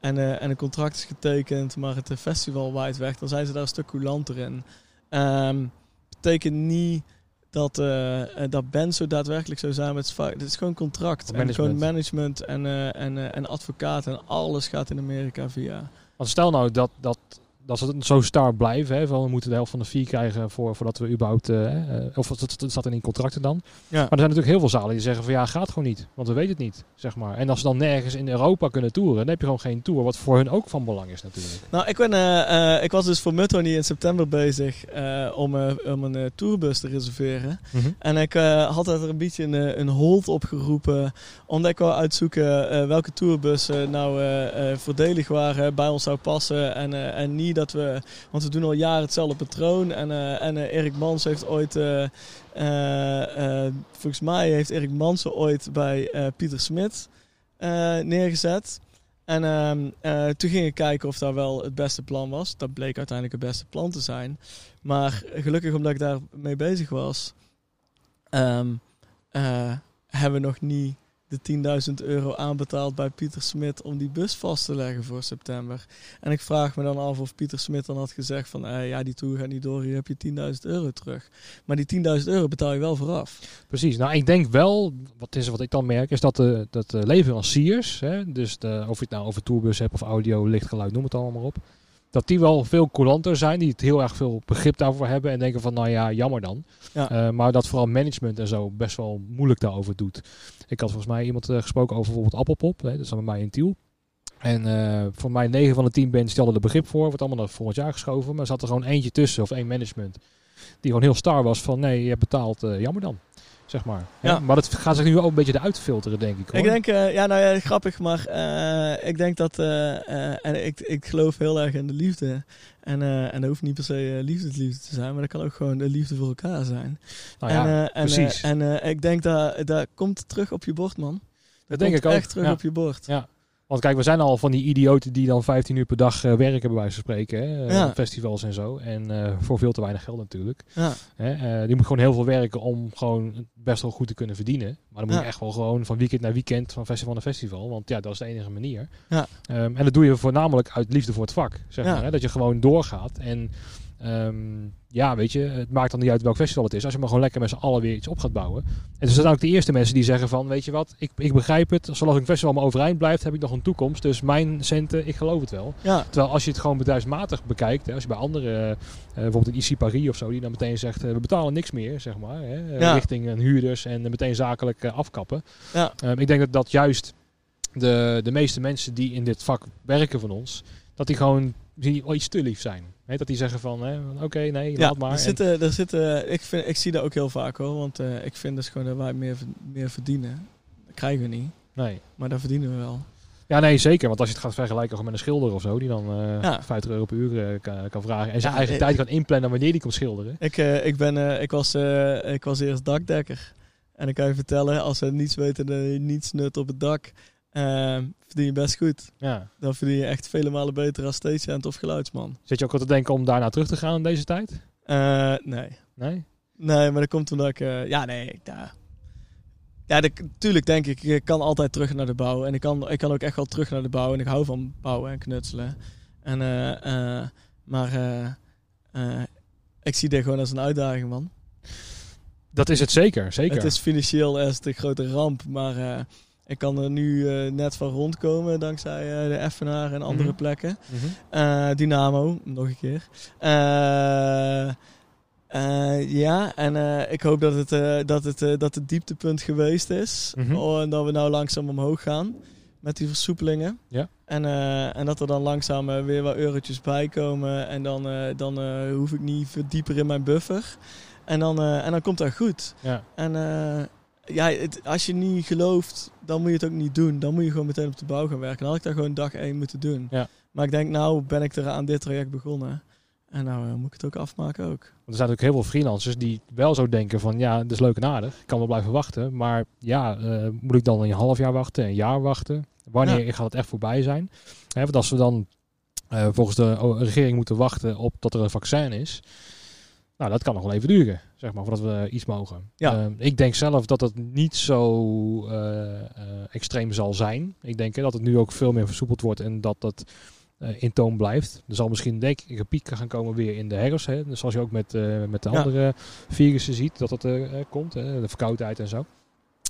en, uh, en een contract is getekend, maar het festival waait weg, dan zijn ze daar een stuk coulanter in. Um, betekent niet dat, dat bands zo daadwerkelijk zo zijn met het is gewoon contract. En gewoon management en, en, en advocaat en alles gaat in Amerika via. Want stel nou dat, dat dat ze zo star blijven. Hè, van we moeten de helft van de fee krijgen voor, voordat we überhaupt. Uh, of dat, dat staat in contracten dan. Ja. Maar er zijn natuurlijk heel veel zalen die zeggen van ja, gaat gewoon niet. Want we weten het niet. Zeg maar. En als ze dan nergens in Europa kunnen toeren, dan heb je gewoon geen tour. Wat voor hun ook van belang is natuurlijk. Nou, ik, ben, uh, ik was dus voor Muttony in september bezig om, om een tourbus te reserveren. Mm -hmm. En ik had er een beetje een, een hold opgeroepen. Omdat ik wou uitzoeken welke tourbussen nou voordelig waren, bij ons zou passen en, en niet dat we, want we doen al jaren hetzelfde patroon. En, uh, en uh, Erik Mans heeft ooit, uh, volgens mij heeft Erik Mansen ooit bij Pieter Smit neergezet. En ehm, toen ging ik kijken of dat wel het beste plan was. Dat bleek uiteindelijk het beste plan te zijn. Maar gelukkig omdat ik daar mee bezig was, um, hebben we nog niet de 10.000 euro aanbetaald bij Pieter Smit om die bus vast te leggen voor september. En ik vraag me dan af of Pieter Smit dan had gezegd van eh, ja, die tour gaat niet door, hier heb je 10.000 euro terug. Maar die 10.000 euro betaal je wel vooraf. Precies, nou ik denk wel, wat is wat ik dan merk, is dat de, dat de leveranciers, hè, dus de, of je het nou over tourbus hebt of audio, lichtgeluid, noem het allemaal op dat die wel veel coulanter zijn, die het heel erg veel begrip daarvoor hebben en denken van, nou ja, jammer dan. Ja. Uh, maar dat vooral management en zo best wel moeilijk daarover doet. Ik had volgens mij iemand uh, gesproken over bijvoorbeeld Appelpop, hè, dat is bij mij in Tiel. En uh, voor mij 9 van de 10 bands stelden er begrip voor, wordt allemaal naar volgend jaar geschoven, maar er zat er gewoon eentje tussen, of één management, die gewoon heel star was van, nee, je hebt betaald, jammer dan zeg maar. Ja. Maar dat gaat zich nu ook een beetje eruit filteren, denk ik. Hoor. Ik denk, uh, ja, nou ja, grappig, maar uh, ik denk dat, uh, en ik, ik geloof heel erg in de liefde. En, en dat hoeft niet per se liefde liefde te zijn, maar dat kan ook gewoon de liefde voor elkaar zijn. Nou ja, en, precies. En ik denk dat dat komt terug op je bord, man. Dat, dat denk ik ook. echt terug op je bord. Ja. Want kijk, we zijn al van die idioten die dan 15 uur per dag uh, werken, bij wijze van spreken. Hè? Uh, Festivals en zo. En uh, voor veel te weinig geld natuurlijk. Ja. Hè? die moet gewoon heel veel werken om gewoon best wel goed te kunnen verdienen. Maar dan moet je echt wel gewoon van weekend naar weekend, van festival naar festival. Want ja, dat is de enige manier. Ja. Um, en dat doe je voornamelijk uit liefde voor het vak. Zeg maar, hè? Dat je gewoon doorgaat. En Ehm, ja, weet je, het maakt dan niet uit welk festival het is. Als je maar gewoon lekker met z'n allen weer iets op gaat bouwen. En dus zijn ook de eerste mensen die zeggen van, weet je wat, ik, ik begrijp het. Zolang een festival maar overeind blijft, heb ik nog een toekomst. Dus mijn centen, ik geloof het wel. Ja, Terwijl als je het gewoon bedrijfsmatig bekijkt, hè, als je bij andere, eh, bijvoorbeeld een IC Paris of zo, die dan meteen zegt, eh, we betalen niks meer, zeg maar, hè, eh, Ja. richting een huurders en eh, meteen zakelijk eh, afkappen. ja, Ehm, ik denk dat dat juist de, de meeste mensen die in dit vak werken van ons, dat die gewoon wel iets te lief zijn. Hè, dat die zeggen van, hè, oké, nee, ja. laat maar. Er En- zitten, er zitten, ik, vind, ik zie dat ook heel vaak hoor. Want eh, ik vind dus gewoon dat wij meer, meer verdienen. Dat krijgen we niet. nee. Maar dat verdienen we wel. Ja, nee, zeker. Want als je het gaat vergelijken met een schilder of zo, die dan eh, Ja. 50 euro per uur eh, kan, kan vragen. En zijn Ja, eigen eh, tijd kan inplannen wanneer die komt schilderen. Ik, eh, ik, ben, eh, ik, was, eh, ik was eerst dakdekker. En ik kan je vertellen, als we niets weten niets nut op het dak, eh, verdien je best goed. Ja. Dan verdien je echt vele malen beter als stagehand of geluidsman. Zit je ook al te denken om daarna terug te gaan in deze tijd? Eh, nee. Nee? Nee, maar dat komt omdat ik... eh, ja, nee. ik- Ja, ja dat- tuurlijk denk ik, ik kan altijd terug naar de bouw. En ik kan, ik kan ook echt wel terug naar de bouw. En ik hou van bouwen en knutselen. En, eh, maar ik zie dit gewoon als een uitdaging, man. Dat is het zeker, zeker. Het is financieel is een grote ramp, maar ik kan er nu eh, net van rondkomen dankzij eh, de Effenaar en andere Mhm. plekken. Mhm. Eh, Dynamo, nog een keer. Ja, en ik hoop dat het, dat, het, dat het dieptepunt geweest is. Mhm. Oh, en dat we nou langzaam omhoog gaan met die versoepelingen. Ja. En, en dat er dan langzaam weer wat eurotjes bij komen. En dan, dan hoef ik niet veel dieper in mijn buffer. En dan, en dan komt dat goed. Ja. En ja, het, als je niet gelooft, dan moet je het ook niet doen. Dan moet je gewoon meteen op de bouw gaan werken. Dan had ik dat gewoon dag één moeten doen. Ja. Maar ik denk, nou ben ik er aan dit traject begonnen. En nou eh, moet ik het ook afmaken ook. Want er zijn natuurlijk heel veel freelancers die wel zo denken van ja, dat is leuk en aardig. Ik kan wel blijven wachten. Maar ja, eh, moet ik dan een half jaar wachten, een jaar wachten? Wanneer gaat het echt voorbij zijn? Hè, want als we dan eh, volgens de o- regering moeten wachten op dat er een vaccin is. Nou, dat kan nog wel even duren, zeg maar, voordat we iets mogen. Ja. Eh, ik denk zelf dat het niet zo eh, eh, extreem zal zijn. Ik denk dat het nu ook veel meer versoepeld wordt en dat dat eh, in toon blijft. Er zal misschien denk ik een piek gaan komen weer in de herfst. Hè? Dus zoals je ook met, met de Ja. andere virussen ziet dat eh, eh, komt. Hè? De verkoudheid en zo.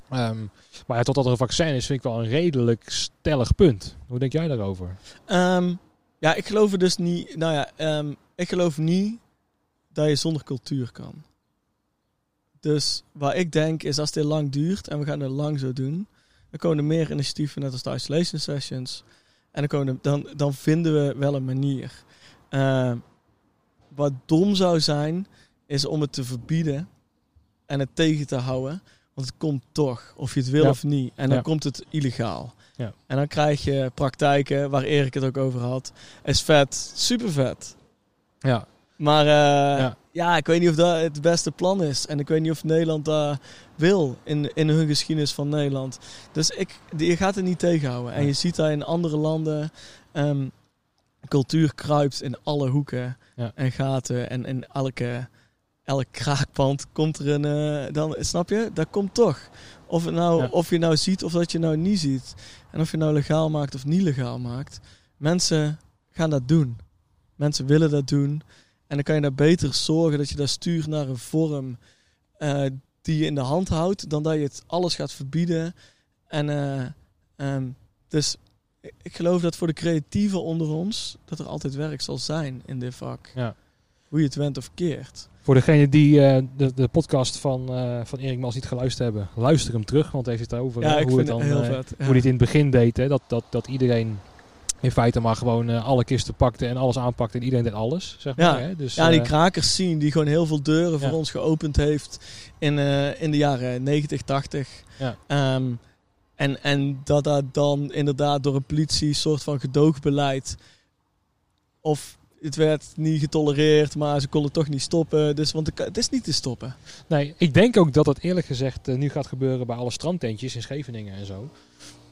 Ehm, maar ja, totdat er een vaccin is, vind ik wel een redelijk stellig punt. Hoe denk jij daarover? Ehm, ja, ik geloof er dus niet. Nou ja, ehm, ik geloof niet dat je zonder cultuur kan. Dus wat ik denk is als dit lang duurt en we gaan het lang zo doen, dan komen er meer initiatieven net als de isolation sessions. En dan, komen er- dan, dan vinden we wel een manier. Ehm, wat dom zou zijn, is om het te verbieden en het tegen te houden. Want het komt toch, of je het wil Ja. of niet. En dan Ja. komt het illegaal. Ja. En dan krijg je praktijken waar Erik het ook over had. Is vet, super vet. Ja, Maar eh, Ja. ja. ik weet niet of dat het beste plan is. En ik weet niet of Nederland dat wil in, in hun geschiedenis van Nederland. Dus ik, je gaat het niet tegenhouden. En je ziet dat in andere landen. ehm, cultuur kruipt in alle hoeken Ja. en gaten. En in elke, elk kraakpand komt er een... eh, dan, snap je? Dat komt toch. Of, het nou, Ja. of je nou ziet of dat je nou niet ziet. En of je nou legaal maakt of niet legaal maakt. Mensen gaan dat doen. Mensen willen dat doen. En dan kan je daar beter zorgen dat je dat stuurt naar een vorm eh, die je in de hand houdt, dan dat je het alles gaat verbieden. En eh, ehm, dus ik- geloof dat voor de creatieven onder ons, dat er altijd werk zal zijn in dit vak. Ja. Hoe je het went of keert. Voor degenen die eh, de, de podcast van, van Erik Mals niet geluisterd hebben, luister hem terug, want hij heeft het over Ja, hoe, het dan, hoe hij het in het begin deed. Hè, dat, dat, dat iedereen in feite maar gewoon eh, alle kisten pakte en alles aanpakte en iedereen deed alles. Zeg Ja. maar, hè. Dus, Ja, die eh, krakers zien die gewoon heel veel deuren voor ons geopend heeft in, eh, in de jaren 90, 80. Ja. Ehm, en, en dat dat dan inderdaad door een politie soort van gedoogbeleid of het werd niet getolereerd, maar ze konden toch niet stoppen. Dus, want het- is niet te stoppen. Nee, ik denk ook dat dat eerlijk gezegd nu gaat gebeuren bij alle strandtentjes in Scheveningen en zo.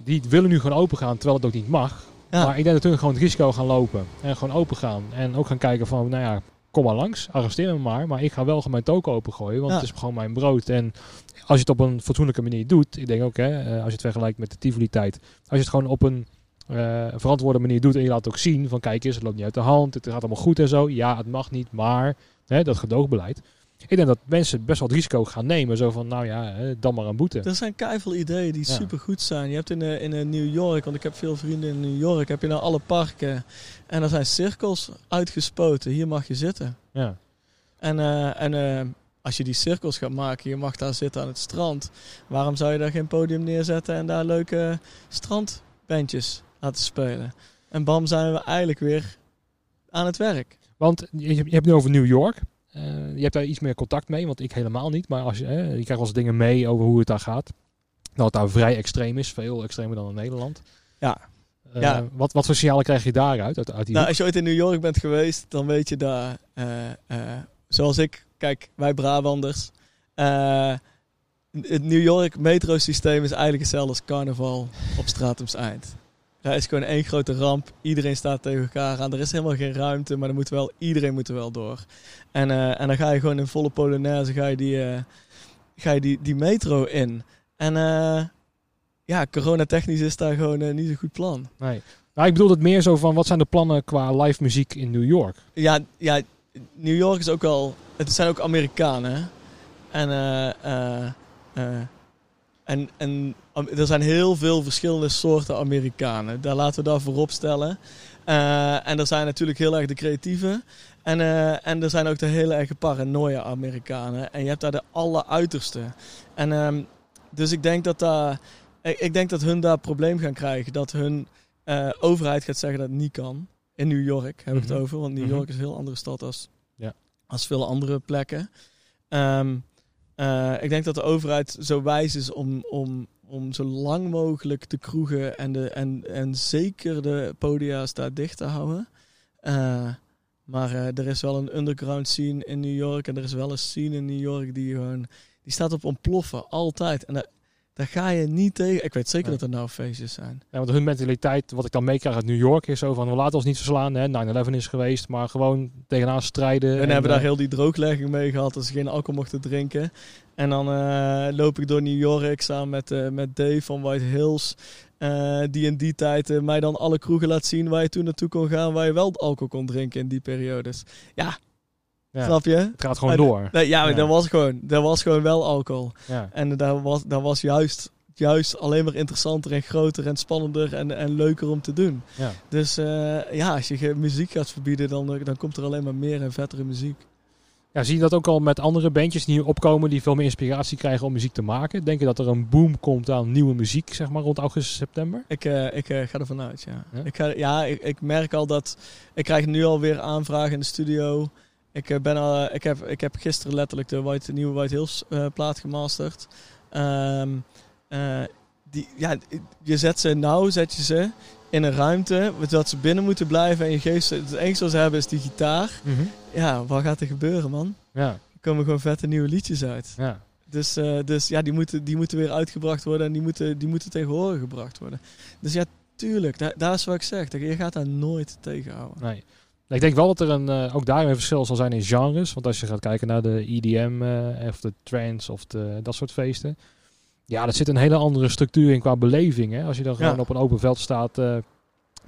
Die willen nu gewoon open gaan, terwijl het ook niet mag. Ja. Maar ik denk dat hun gewoon het risico gaan lopen. En gewoon open gaan. En ook gaan kijken van, nou ja, kom maar langs. Arresteer me maar. Maar ik ga wel gewoon mijn token opengooien. Want Ja. het is gewoon mijn brood. En als je het op een fatsoenlijke manier doet. Ik denk ook, hè, eh, als je het vergelijkt met de Tivoli tijd. Als je het gewoon op een eh, verantwoorde manier doet en je laat het ook zien van kijk eens, het loopt niet uit de hand, het gaat allemaal goed en zo. Ja, het mag niet, maar hè, dat gedoogbeleid. Ik denk dat mensen best wel het risico gaan nemen. Zo van, nou ja, dan maar een boete. Er zijn keiveel ideeën die Ja. super goed zijn. Je hebt in, eh, in eh, New York, want ik heb veel vrienden in New York, heb je nou alle parken. En er zijn cirkels uitgespoten. Hier mag je zitten. Ja. En, eh, en als je die cirkels gaat maken, je mag daar zitten aan het strand. Waarom zou je daar geen podium neerzetten en daar leuke strandbandjes laten spelen? En bam zijn we eigenlijk weer aan het werk. Want je, hebt nu over New York. Eh, je hebt daar iets meer contact mee, want ik helemaal niet. Maar als je, je krijgt wel eens dingen mee over hoe het daar gaat. Dat het daar vrij extreem is. Veel extremer dan in Nederland. Ja. Eh, Ja. Wat, wat voor signalen krijg je daaruit? Uit, uit die Nou, als je ooit in New York bent geweest, dan weet je daar, eh, zoals ik, kijk, wij Brabanders. het New York metrosysteem is eigenlijk hetzelfde als carnaval op Stratums Daar is gewoon één grote ramp. Iedereen staat tegen elkaar aan. Er is helemaal geen ruimte, maar er moet wel, iedereen moet er wel door. En, eh, en dan ga je gewoon in volle polonaise ga je die, eh, ga je die, die metro in. En eh, ja, coronatechnisch is daar gewoon niet een goed plan. Nee. Nou, ik bedoel het meer zo van, wat zijn de plannen qua live muziek in New York? Ja, ja, New York is ook al. Het zijn ook Amerikanen. En, eh, en, en am- er zijn heel veel verschillende soorten Amerikanen. Daar laten we dat voorop stellen. Eh, en er zijn natuurlijk heel erg de creatieve. En, eh, en er zijn ook de hele erg paranoia Amerikanen. En je hebt daar de alleruiterste. En ehm, dus ik denk dat daar. Ik, ik denk dat hun daar probleem gaan krijgen. Dat hun eh, overheid gaat zeggen dat het niet kan. In New York heb ik Mhm. het over. Want New Mhm. York is een heel andere stad als, Ja. als veel andere plekken. Ehm, eh, ik denk dat de overheid zo wijs is om, om, om zo lang mogelijk de kroegen en, de, en, en zeker de podia's daar dicht te houden. Eh, maar eh, er is wel een underground scene in New York. En er is wel een scene in New York die gewoon... Die staat op ontploffen, altijd. En daar ga je niet tegen... Ik weet zeker Nee. dat er nou feestjes zijn. Ja, want hun mentaliteit, wat ik dan meekrijg uit New York, is zo van, we laten ons niet verslaan. hè, 9-11 is geweest, maar gewoon tegenaan strijden. We en, hebben daar eh, heel die drooglegging mee gehad, dat ze geen alcohol mochten drinken. En dan eh, loop ik door New York samen met, eh, met Dave van White Hills. die in die tijd mij dan alle kroegen laat zien waar je toen naartoe kon gaan. Waar je wel alcohol kon drinken in die periodes. Ja, ja, snap je? Het gaat gewoon Eh, door. Nee, ja, Ja. Dat, was gewoon, dat was gewoon wel alcohol. Ja. En dat was, dat was juist, juist alleen maar interessanter en groter en spannender en, en leuker om te doen. Ja. Dus eh, ja, als je muziek gaat verbieden, dan, dan komt er alleen maar meer en vettere muziek. Ja, zie je dat ook al met andere bandjes die hier opkomen, die veel meer inspiratie krijgen om muziek te maken? Denk je dat er een boom komt aan nieuwe muziek, zeg maar, rond augustus, september? Ik, eh, ik eh, ga ervan uit, ja. Ja? Ik, ga, ja, ik, ik merk al dat... Ik krijg nu alweer aanvragen in de studio. Ik, eh, ben al, ik, heb, ik heb gisteren letterlijk de White, nieuwe White Hills eh, plaat gemasterd. Ehm, eh, die, ja, je zet ze nou, zet je ze in een ruimte, dat ze binnen moeten blijven. En je geeft ze... Het enige wat ze hebben is die gitaar. Ja, wat gaat er gebeuren, man? Ja, Er komen gewoon vette nieuwe liedjes uit. ja. Dus, eh, dus ja, die moeten, die moeten weer uitgebracht worden en die moeten, die moeten tegen horen gebracht worden. Dus ja, tuurlijk, daar, daar is wat ik zeg. Dat- Je gaat daar nooit tegenhouden. Nee. Ik denk wel dat er een, eh, ook daar een verschil zal zijn in genres. Want als je gaat kijken naar de EDM eh, of de trance of de, dat soort feesten. Ja, dat zit een hele andere structuur in qua beleving. Hè? Als je dan gewoon op een open veld staat, eh,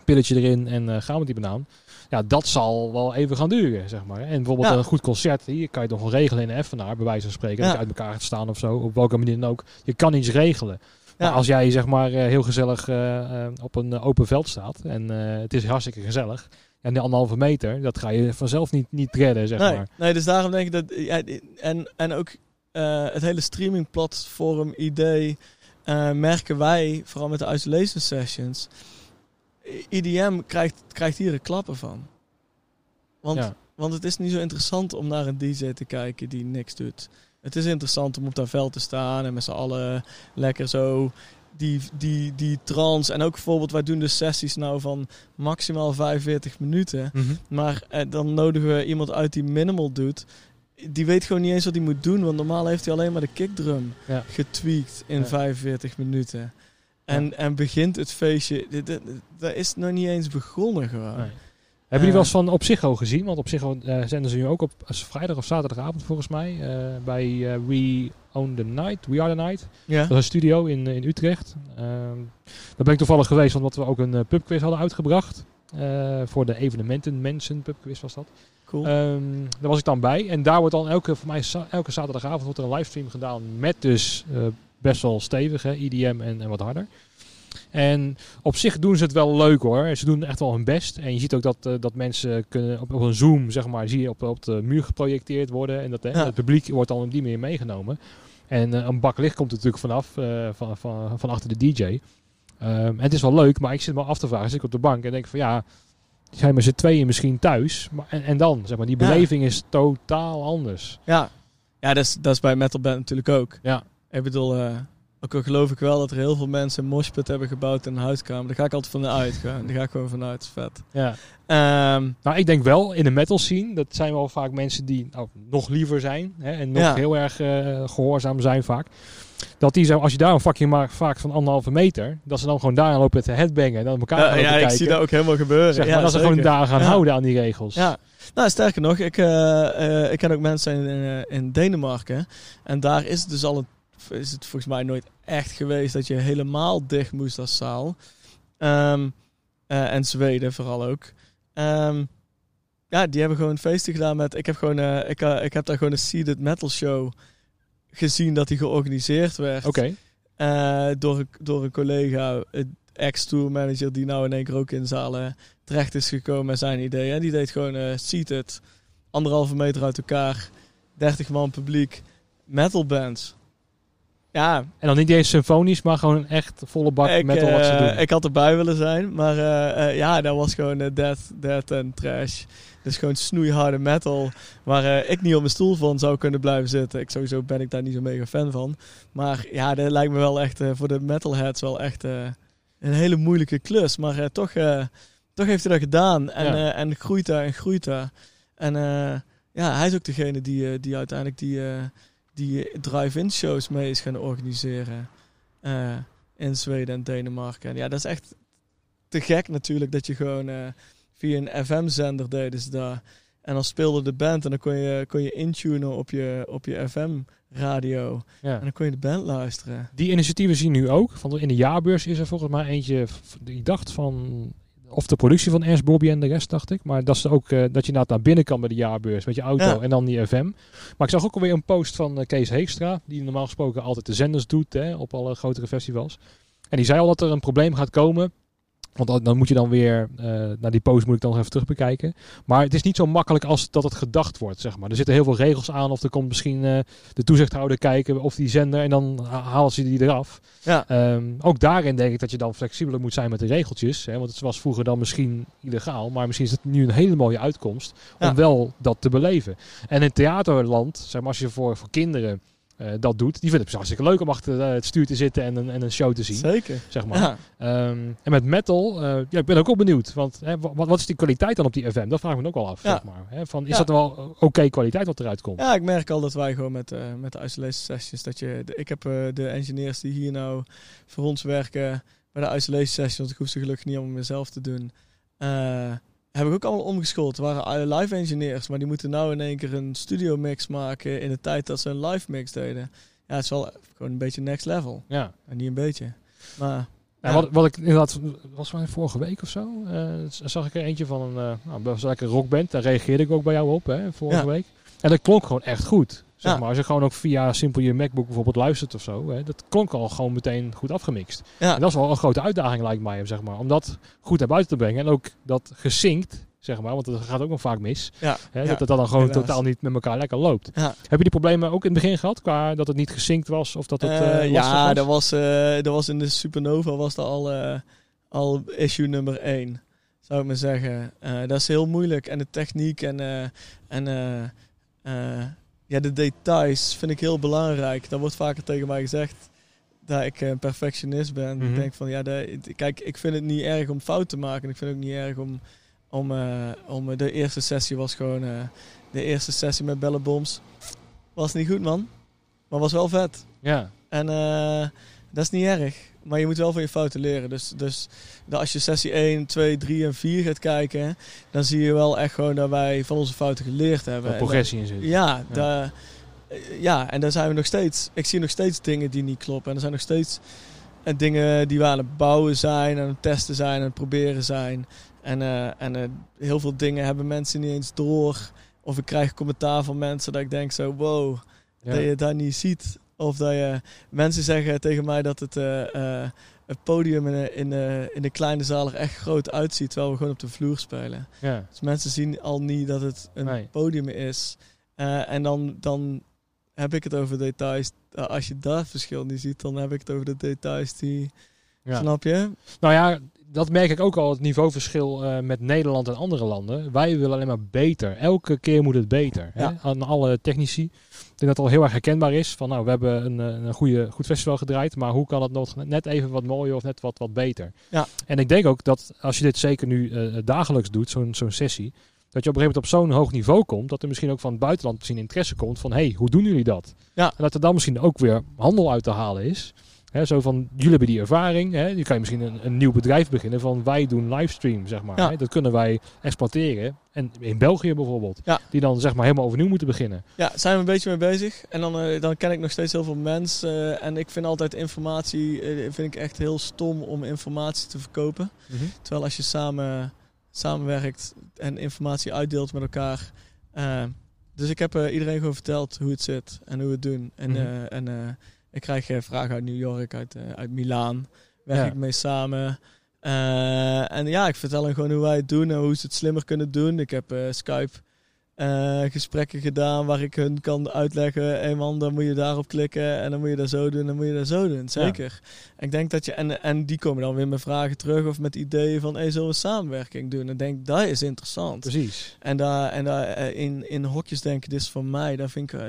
pilletje erin en gaan met die banaan. Ja, dat zal wel even gaan duren, zeg maar. En bijvoorbeeld Ja. een goed concert, hier kan je toch wel regelen in een Effenaar, bij wijze van spreken. Ja. Dat je uit elkaar gaat staan of zo, op welke manier dan ook. Je kan iets regelen. Maar Ja. als jij zeg maar heel gezellig op een open veld staat en het is hartstikke gezellig. En die anderhalve meter, dat ga je vanzelf niet, niet redden, zeg nee, maar. nee, dus daarom denk ik dat... En, en ook eh, het hele streamingplatform idee eh, merken wij, vooral met de isolation sessions... IDM krijgt, krijgt hier een klappen van. Want Ja. Want het is niet zo interessant om naar een DJ te kijken die niks doet. Het is interessant om op dat veld te staan en met z'n allen lekker zo die, die, die trance. En ook bijvoorbeeld, wij doen de sessies nou van maximaal 45 minuten. Mhm. Maar eh, dan nodigen we iemand uit die minimal doet. Die weet gewoon niet eens wat hij moet doen. Want normaal heeft hij alleen maar de kickdrum Ja. getweakt in Ja. 45 minuten. En, en begint het feestje. Dat is nog niet eens begonnen gewoon. Nee. Hebben jullie wel eens Eh. van Op Psycho gezien? Want Op Psycho eh, zenden ze nu ook op vrijdag of zaterdagavond volgens mij. eh, bij eh, We Own the Night. We Are the Night. Ja. Dat is een studio in, in Utrecht. Ehm, daar ben ik toevallig geweest, omdat we ook een pubquiz hadden uitgebracht. Voor de evenementen mensen pubquiz was dat. Cool. Ehm, daar was ik dan bij. En daar wordt dan elke, voor mij elke zaterdagavond wordt er een livestream gedaan met dus best wel stevig, hè, IDM en, en wat harder. En op zich doen ze het wel leuk hoor. Ze doen echt wel hun best. En je ziet ook dat, eh, dat mensen kunnen op, op een Zoom, zeg maar, zie je op, op de muur geprojecteerd worden. En dat Ja. het publiek wordt dan op die manier meegenomen. En eh, een bak licht komt er natuurlijk vanaf, eh, van, van, van achter de DJ. Ehm, en het is wel leuk, maar ik zit me af te vragen, zit ik op de bank en denk van ja, zijn met z'n tweeën misschien thuis. Maar, en, en dan, zeg maar, die Ja. beleving is totaal anders. Ja, ja dat, is, dat is bij Metal Band natuurlijk ook. Ja. Ik bedoel, ook al geloof ik wel dat er heel veel mensen een moshpit hebben gebouwd in een huiskamer. Daar ga ik altijd vanuit. Gewoon. Daar ga ik gewoon vanuit. is vet. Ja. Ehm, Nou, ik denk wel, in de metal scene, dat zijn wel vaak mensen die nou, nog liever zijn. Hè, en nog Ja. heel erg eh, gehoorzaam zijn vaak. Dat die, zo, als je daar een vakje maakt, vaak van anderhalve meter, dat ze dan gewoon daar lopen te headbangen en dan elkaar gaan ja, lopen ja, ik kijken. zie dat ook helemaal gebeuren. Zeg maar, ja, dat ze gewoon daar gaan houden aan die regels. Ja, nou sterker nog, ik, eh, eh, ik ken ook mensen in, in Denemarken. En daar is het dus al een, is het volgens mij nooit echt geweest dat je helemaal dicht moest als zaal. Ehm, eh, en Zweden vooral ook. Ehm, ja, die hebben gewoon feesten gedaan met. Ik heb, gewoon, eh, ik, eh, ik heb daar gewoon een seated metal show gezien dat die georganiseerd werd. Oké. Door, een- door een collega, ex-tour manager, die nou in één keer ook in zalen terecht is gekomen met zijn idee. En die deed gewoon seated, anderhalve meter uit elkaar, 30 man publiek, metal bands. Ja, En dan niet eens symfonisch, maar gewoon een echt volle bak ik, metal wat ze eh, doen. ik had erbij willen zijn, maar eh, eh, ja, dat was gewoon death, death en trash. Dus gewoon snoeiharde metal, waar ik niet op mijn stoel van zou kunnen blijven zitten. Ik, sowieso ben ik daar niet zo mega fan van. Maar ja, dat lijkt me wel echt voor de metalheads wel echt een hele moeilijke klus. Maar toch, toch heeft hij dat gedaan en, Ja. en groeit daar en groeit daar. En ja, hij is ook degene die, die uiteindelijk die, die drive-in shows mee is gaan organiseren. Eh, in Zweden en Denemarken. En ja, dat is echt te gek natuurlijk dat je gewoon eh, via een FM-zender deden ze daar. En dan speelde de band en dan kon je, kon je intunen op je, op je FM-radio. ja. En dan kon je de band luisteren. Die initiatieven zien nu ook. Van in de jaarbeurs is er volgens mij eentje. Ik dacht van. Of de productie van Ernst Bobby en de rest, dacht ik. Maar dat, is ook, eh, dat je inderdaad naar binnen kan bij de jaarbeurs met je auto Ja. en dan die FM. Maar ik zag ook alweer een post van eh, Kees Heekstra. Die normaal gesproken altijd de zenders doet hè, op alle grotere festivals. En die zei al dat er een probleem gaat komen. Want dan- dan moet je dan weer, eh, naar die post moet ik dan nog even terug bekijken. Maar het is niet zo makkelijk als dat het gedacht wordt, zeg maar. Er zitten heel veel regels aan. Of er komt misschien eh, de toezichthouder kijken of die zender. En dan ha- halen ze die eraf. Ja, Ehm, ook daarin denk ik dat je dan flexibeler moet zijn met de regeltjes. Hè? Want het was vroeger dan misschien illegaal. Maar misschien is het nu een hele mooie uitkomst Ja. om wel dat te beleven. En in theaterland, zeg maar, als je voor, voor kinderen eh, dat doet. Die vinden het hartstikke leuk om achter eh, het stuur te zitten en een, en een show te zien. zeker. Zeg maar. Ja. Ehm, en met metal, eh, ja, ik ben ook wel benieuwd. Want hè, wat, wat is die kwaliteit dan op die FM? Dat vraag ik me ook wel af. Ja. Zeg maar, hè? Van, is Ja. dat wel oké kwaliteit wat eruit komt? ja, ik merk al dat wij gewoon met, eh, met de isolation sessions, dat je, de- ik heb eh, de engineers die hier nou voor ons werken bij de isolation sessions, want ik hoef ze gelukkig niet allemaal meer zelf te doen, eh, heb ik ook allemaal omgeschoold. Het waren live engineers, maar die moeten nou in één keer een studio mix maken in de tijd dat ze een live mix deden. Ja, het is wel gewoon een beetje next level. Ja. En niet een beetje. Maar Ja. Wat, wat ik inderdaad, was van vorige week of zo, eh, zag ik er eentje van een uh, nou, lekker rockband. Daar reageerde ik ook bij jou op, hè, vorige Ja. week. En dat klonk gewoon echt goed. Zeg Ja. maar, als je gewoon ook via simpel je MacBook bijvoorbeeld luistert of zo, hè, dat klonk al gewoon meteen goed afgemixt. ja, En dat is wel een grote uitdaging lijkt mij, zeg maar, om dat goed naar buiten te brengen. En ook dat gezinkt, zeg maar, want dat gaat ook nog vaak mis. ja, Hè, ja. dat het dan gewoon helaas. totaal niet met elkaar lekker loopt. Ja. Heb je die problemen ook in het begin gehad, qua dat het niet gezinkt was of dat het Eh, eh, ja, was? dat was, eh, dat was in de Supernova was dat al, eh, al issue nummer 1, zou ik maar zeggen. Eh, dat is heel moeilijk. En de techniek en, eh, en eh, eh, ja, de details vind ik heel belangrijk. Dat wordt vaker tegen mij gezegd dat ik een perfectionist ben. Mhm. Ik denk van, ja, de, kijk, ik vind het niet erg om fout te maken. Ik vind het ook niet erg om, om, eh, om de eerste sessie was gewoon, eh, de eerste sessie met bellenboms. Was niet goed, man. Maar was wel vet. Ja. En eh, dat is niet erg. Maar je moet wel van je fouten leren. Dus, dus als je sessie 1, 2, 3 en 4 gaat kijken, dan zie je wel echt gewoon dat wij van onze fouten geleerd hebben. Een progressie in zit. Ja, ja. Daar, ja, en daar zijn we nog steeds. Ik zie nog steeds dingen die niet kloppen. En er zijn nog steeds eh, dingen die we aan het bouwen zijn, aan het testen zijn, aan het proberen zijn. En, uh, en uh, heel veel dingen hebben mensen niet eens door. Of ik krijg commentaar van mensen dat ik denk zo, wow, ja. dat je dat niet ziet. Of dat je, mensen zeggen tegen mij dat het, uh, het podium in de, in, de, in de kleine zaal er echt groot uitziet, terwijl we gewoon op de vloer spelen. Ja. Dus mensen zien al niet dat het een nee. podium is. en dan, dan heb ik het over details. Als je dat verschil niet ziet, dan heb ik het over de details die... Ja. Snap je? Nou ja, dat merk ik ook al, het niveauverschil uh, met Nederland en andere landen. Wij willen alleen maar beter. Elke keer moet het beter. Ja. Hè? Aan alle technici. Ik denk dat het al heel erg herkenbaar is. Van nou, we hebben een, een goede, goed festival gedraaid. Maar hoe kan het nog net even wat mooier of net wat, wat beter? Ja. En ik denk ook dat als je dit zeker nu uh, dagelijks doet, zo'n zo'n sessie. Dat je op een gegeven moment op zo'n hoog niveau komt. Dat er misschien ook van het buitenland misschien interesse komt. Van hey, hoe doen jullie dat? Ja. En dat er dan misschien ook weer handel uit te halen is. He, zo van, jullie hebben die ervaring. He, je kan misschien een, een, nieuw bedrijf beginnen van wij doen livestream, zeg maar. Ja. He, dat kunnen wij exporteren. En in België bijvoorbeeld. Ja. Die dan zeg maar helemaal overnieuw moeten beginnen. Ja, zijn we een beetje mee bezig. En dan, uh, dan ken ik nog steeds heel veel mensen. Uh, en ik vind altijd informatie, uh, vind ik echt heel stom om informatie te verkopen. Mm -hmm. Terwijl als je samen, samenwerkt en informatie uitdeelt met elkaar. dus ik heb iedereen gewoon verteld hoe het zit en hoe we het doen. En, Mhm. en ik krijg uh, vragen uit New York, uit, uh, uit Milaan. Werk Ja. ik mee samen. Uh, en ja, ik vertel hen gewoon hoe wij het doen en hoe ze het slimmer kunnen doen. Ik heb Skype uh, gesprekken gedaan waar ik hun kan uitleggen. Hé hey man, dan moet je daarop klikken en dan moet je dat zo doen, dan moet je dat zo doen. Zeker. Ja. Ik denk dat je, en, en die komen dan weer met vragen terug of met ideeën van, hé, hey, zullen we samenwerking doen? En denk, dat is interessant. Precies. En daar, en daar in, in hokjes denken, dit is van mij, dat vind ik,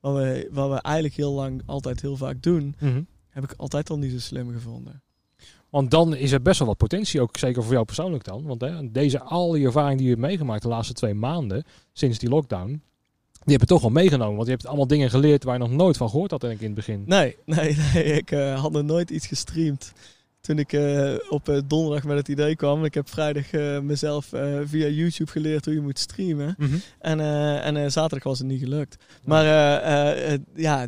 wat we, wat we eigenlijk heel lang altijd heel vaak doen, Mm -hmm. heb ik altijd al niet zo slim gevonden. Want dan is er best wel wat potentie, ook zeker voor jou persoonlijk dan. Want hè, deze al die ervaring die je hebt meegemaakt de laatste twee maanden, sinds die lockdown, die heb je toch wel meegenomen. Want je hebt allemaal dingen geleerd waar je nog nooit van gehoord had denk ik, in het begin. Nee, nee, nee. Ik uh, had nog nooit iets gestreamd. Toen ik uh, op uh, donderdag met het idee kwam. Ik heb vrijdag mezelf via YouTube geleerd hoe je moet streamen. Mm -hmm. En, en zaterdag was het niet gelukt. Maar ja,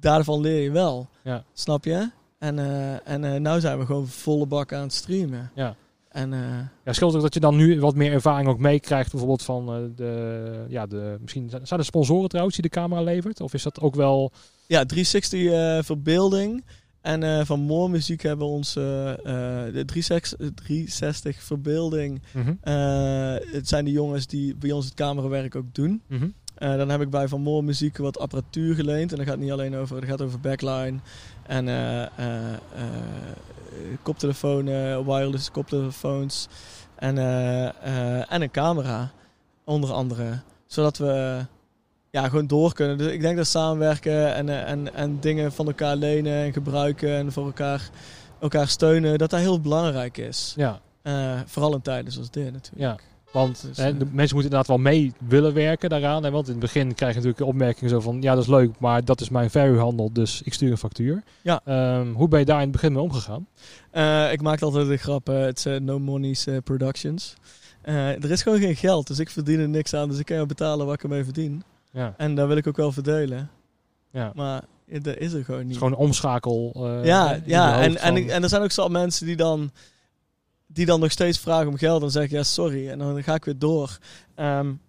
daarvan leer je wel. Ja. Snap je? En, uh, en uh, nu zijn we gewoon volle bak aan het streamen. Ja. En, uh, ja, scheelt ook dat je dan nu wat meer ervaring ook meekrijgt, bijvoorbeeld van de, ja, de, misschien zijn er sponsoren trouwens die de camera levert? Of is dat ook wel... Ja, 360 verbeelding. En van More Muziek hebben ons de 360, 360 verbeelding. Mm -hmm. het zijn de jongens die bij ons het camerawerk ook doen. Mm -hmm. Uh, dan heb ik bij Van Moor Muziek wat apparatuur geleend. En dat gaat niet alleen over, dat gaat over backline en uh, uh, koptelefoon, wireless koptelefoons en, en een camera, onder andere. Zodat we ja, gewoon door kunnen. Dus ik denk dat samenwerken en, en, en dingen van elkaar lenen en gebruiken en voor elkaar, elkaar steunen, dat dat heel belangrijk is. Ja. vooral in tijden zoals dit natuurlijk. Ja. Want dus, hè, de mensen moeten inderdaad wel mee willen werken daaraan. Hè, want in het begin krijg je natuurlijk opmerkingen zo van... ja, dat is leuk, maar dat is mijn verhuurhandel, dus ik stuur een factuur. Ja. Um, hoe ben je daar in het begin mee omgegaan? Uh, ik maak altijd de grap, uh, het is no money's uh, productions. er is gewoon geen geld, dus ik verdien er niks aan. Dus ik kan je betalen wat ik ermee verdien. Ja. En daar wil ik ook wel verdelen. Ja. Maar dat is er gewoon niet. Het is gewoon een omschakel. ja, ja. En, en, en er zijn ook zo mensen die dan die dan nog steeds vragen om geld. Dan zeg ik ja, sorry. En dan ga ik weer door. Um,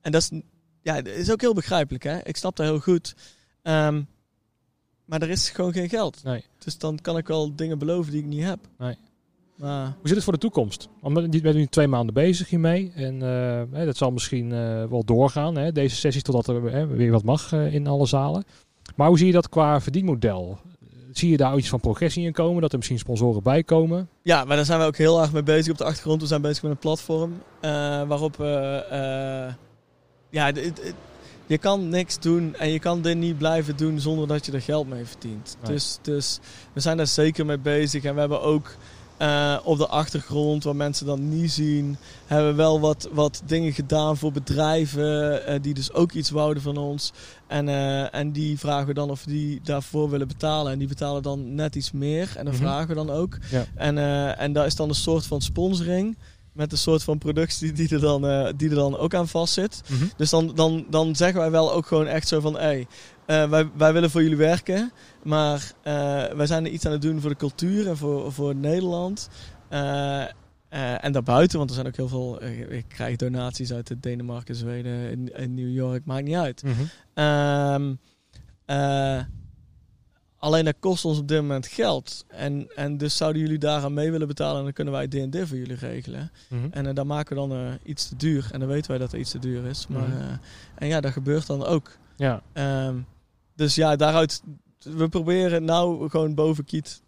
en dat is, ja, dat is ook heel begrijpelijk. Hè? Ik snap dat heel goed. Um, maar er is gewoon geen geld. Nee. Dus dan kan ik wel dingen beloven die ik niet heb. Nee. Maar... Hoe zit het voor de toekomst? Want je bent nu twee maanden bezig hiermee. En uh, hè, dat zal misschien uh, wel doorgaan. Hè, deze sessies totdat er hè, weer wat mag uh, in alle zalen. Maar hoe zie je dat qua verdienmodel? Zie je daar iets van progressie in komen? Dat er misschien sponsoren bij komen? Ja, maar daar zijn we ook heel erg mee bezig op de achtergrond. We zijn bezig met een platform uh, waarop uh, uh, ja, je kan niks doen en je kan dit niet blijven doen zonder dat je er geld mee verdient. Nee. Dus, dus we zijn daar zeker mee bezig en we hebben ook eh, op de achtergrond, waar mensen dan niet zien, hebben we wel wat, wat dingen gedaan voor bedrijven eh, die dus ook iets wouden van ons. En, eh, en die vragen we dan of die daarvoor willen betalen. En die betalen dan net iets meer. En dan Mhm. vragen we dan ook. Ja. En, en daar is dan een soort van sponsoring. Met een soort van productie die er dan, die er dan ook aan vastzit. Mhm. Dus dan, dan, dan zeggen wij wel ook gewoon echt zo van... Hey, eh, wij, wij willen voor jullie werken. Maar eh, wij zijn er iets aan het doen voor de cultuur en voor, voor Nederland. Eh, en daarbuiten, want er zijn ook heel veel... ik krijg donaties uit Denemarken, Zweden, in, in New York. Maakt niet uit. Mhm. Ehm, eh, alleen dat kost ons op dit moment geld. En, en dus zouden jullie daaraan mee willen betalen... en dan kunnen wij D&D voor jullie regelen. Mhm. En dan maken we dan iets te duur. En dan weten wij dat er iets te duur is. Maar, Mhm. en ja, dat gebeurt dan ook. Ja. Ehm, dus ja, daaruit... We proberen nou gewoon boven Kiet...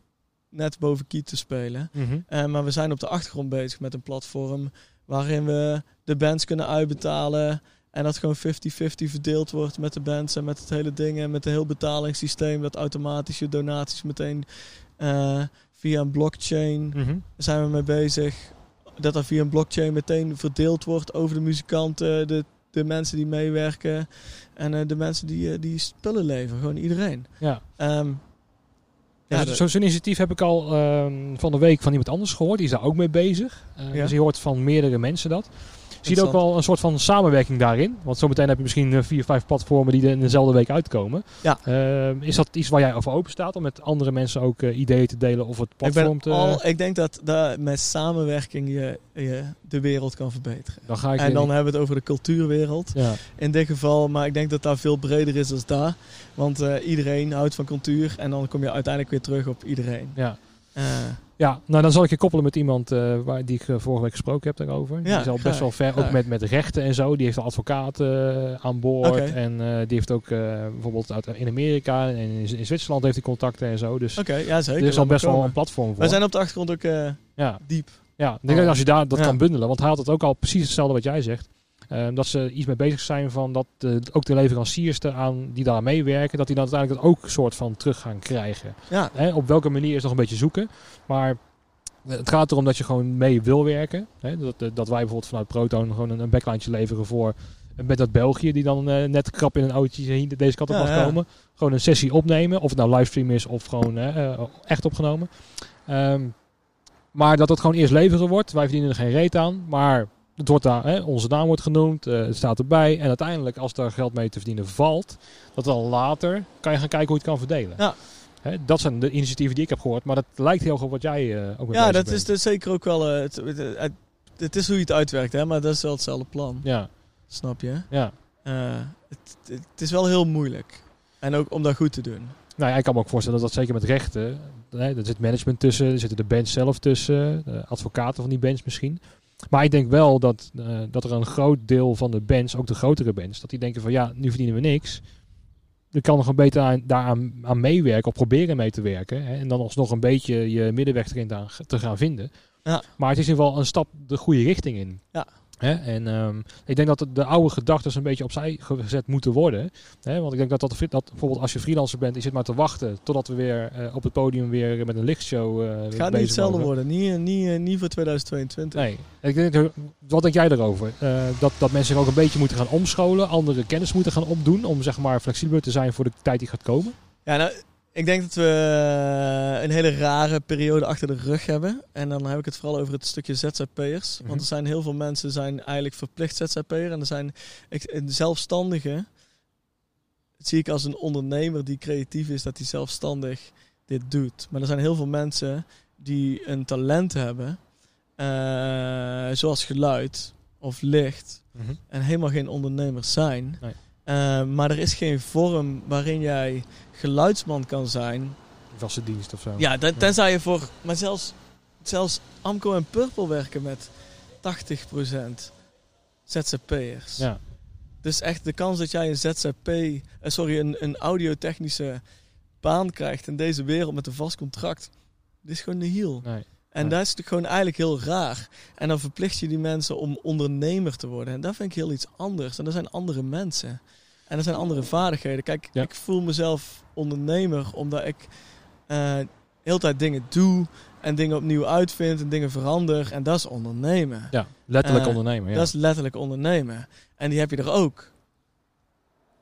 Net boven Kiet te spelen. Eh, maar we zijn op de achtergrond bezig met een platform... waarin we de bands kunnen uitbetalen... En dat gewoon 50-50 verdeeld wordt met de bands en met het hele ding. En met een heel betalingssysteem dat automatisch je donaties meteen eh, via een blockchain daar zijn we mee bezig. Dat dat via een blockchain meteen verdeeld wordt over de muzikanten, de, de mensen die meewerken en eh, de mensen die, eh, die spullen leveren. Gewoon iedereen. Ja. Ehm, Ja, de- Zo'n initiatief heb ik al ehm, van de week van iemand anders gehoord. Die is daar ook mee bezig. Eh, Ja. Dus je hoort van meerdere mensen dat. Zie je ook wel een soort van samenwerking daarin? Want zometeen heb je misschien eh, vier, vijf platformen die er in dezelfde week uitkomen. Ja. Ehm, is dat iets waar jij over open staat om met andere mensen ook eh, ideeën te delen of het ik, platform ben te... al, ik denk dat, met samenwerking je, je de wereld kan verbeteren. dan ga ik En in- dan hebben we het over de cultuurwereld. Ja. In dit geval, maar ik denk dat dat veel breder is dan daar. Want eh, iedereen houdt van cultuur en dan kom je uiteindelijk weer terug op iedereen. Ja. Eh, ja, nou dan zal ik je koppelen met iemand eh, waar, die ik eh, vorige week gesproken heb daarover. die Ja, is al best wel ver, ook met, met rechten en zo. Die heeft een advocaat eh, aan boord. En die heeft ook bijvoorbeeld uit, in Amerika en in, in Zwitserland heeft hij contacten en zo. Dus Oké, ja zeker. er is al best wel een platform voor. Wij zijn op de achtergrond ook Ja, diep. ja. ik denk dat Oh. als je daar dat Ja. kan bundelen, want hij had het ook al precies hetzelfde wat jij zegt. Eh, dat ze iets mee bezig zijn van dat ook de leveranciers eraan die daar meewerken, dat die dan uiteindelijk dat ook een soort van terug gaan krijgen. Ja, Hè, op welke manier is nog een beetje zoeken. Maar het gaat erom dat je gewoon mee wil werken. Hè, dat, dat wij bijvoorbeeld vanuit Proton gewoon een, een backline leveren voor met dat België die dan eh, net krap in een hier deze kant op Ja, mag ja. komen. Gewoon een sessie opnemen. Of het nou livestream is of gewoon eh, eh, echt opgenomen. Ehm, maar dat het gewoon eerst leveren wordt. Wij verdienen er geen reet aan. Maar het wordt daar, hè, onze naam wordt genoemd. eh, het staat erbij. En uiteindelijk als daar geld mee te verdienen valt. Dat dan later kan je gaan kijken hoe je het kan verdelen. Ja. Hè, dat zijn de initiatieven die ik heb gehoord. Maar dat lijkt heel op wat jij eh, ook ja dat bent. is dus zeker ook wel... eh, het, het, is hoe je het uitwerkt, hè, maar dat is wel hetzelfde plan. Ja, Snap je? ja. Het, het, het is wel heel moeilijk. En ook om dat goed te doen. Nou ja, ik kan me ook voorstellen dat dat zeker met rechten. Hè, er zit management tussen, er zitten de bands zelf tussen, de advocaten van die bands misschien. Maar ik denk wel dat, eh, dat er een groot deel van de bands, ook de grotere bands, dat die denken van ja, nu verdienen we niks. Je kan nog een beter aan, daaraan aan meewerken of proberen mee te werken. Hè, en dan alsnog een beetje je middenweg erin te, te gaan vinden. Ja. Maar het is in ieder geval een stap de goede richting in. Ja. En ehm, ik denk dat de, de oude gedachten een beetje opzij gezet moeten worden. Want ik denk dat, dat, dat bijvoorbeeld als je freelancer bent, je zit maar te wachten totdat we weer eh, op het podium weer met een lichtshow eh Het gaat niet hetzelfde worden. Niet, eh, niet, niet voor 2022. Nee. Ik denk, wat denk jij daarover? Dat, dat mensen zich ook een beetje moeten gaan omscholen, andere kennis moeten gaan opdoen om zeg maar flexibeler te zijn voor de tijd die gaat komen? Ja, nou, ik denk dat we eh, een hele rare periode achter de rug hebben. En dan heb ik het vooral over het stukje ZZP'ers. Mhm. Want er zijn heel veel mensen zijn eigenlijk verplicht ZZP'er. En er zijn ik, een zelfstandige. Dat zie ik als een ondernemer die creatief is, dat hij zelfstandig dit doet. Maar er zijn heel veel mensen die een talent hebben. eh, zoals geluid of licht. En helemaal geen ondernemers zijn. Nee. Eh, maar er is geen vorm waarin jij geluidsman kan zijn. Vaste dienst of zo. Ja, ten- tenzij je voor... Maar zelfs, zelfs Amco en Purple werken met 80% ZZP'ers. Ja. Dus echt de kans dat jij een ZZP... eh, sorry, een, een audiotechnische baan krijgt in deze wereld met een vast contract... Dit is gewoon de hiel. Nee. En Ja. dat is natuurlijk gewoon eigenlijk heel raar. En dan verplicht je die mensen om ondernemer te worden. En dat vind ik heel iets anders. En dat zijn andere mensen. En dat zijn andere vaardigheden. Kijk, Ja. ik voel mezelf ondernemer omdat ik... eh, heel tijd dingen doe en dingen opnieuw uitvind en dingen verander. En dat is ondernemen. Ja, letterlijk Eh, ondernemen. Ja. Dat is letterlijk ondernemen. En die heb je er ook.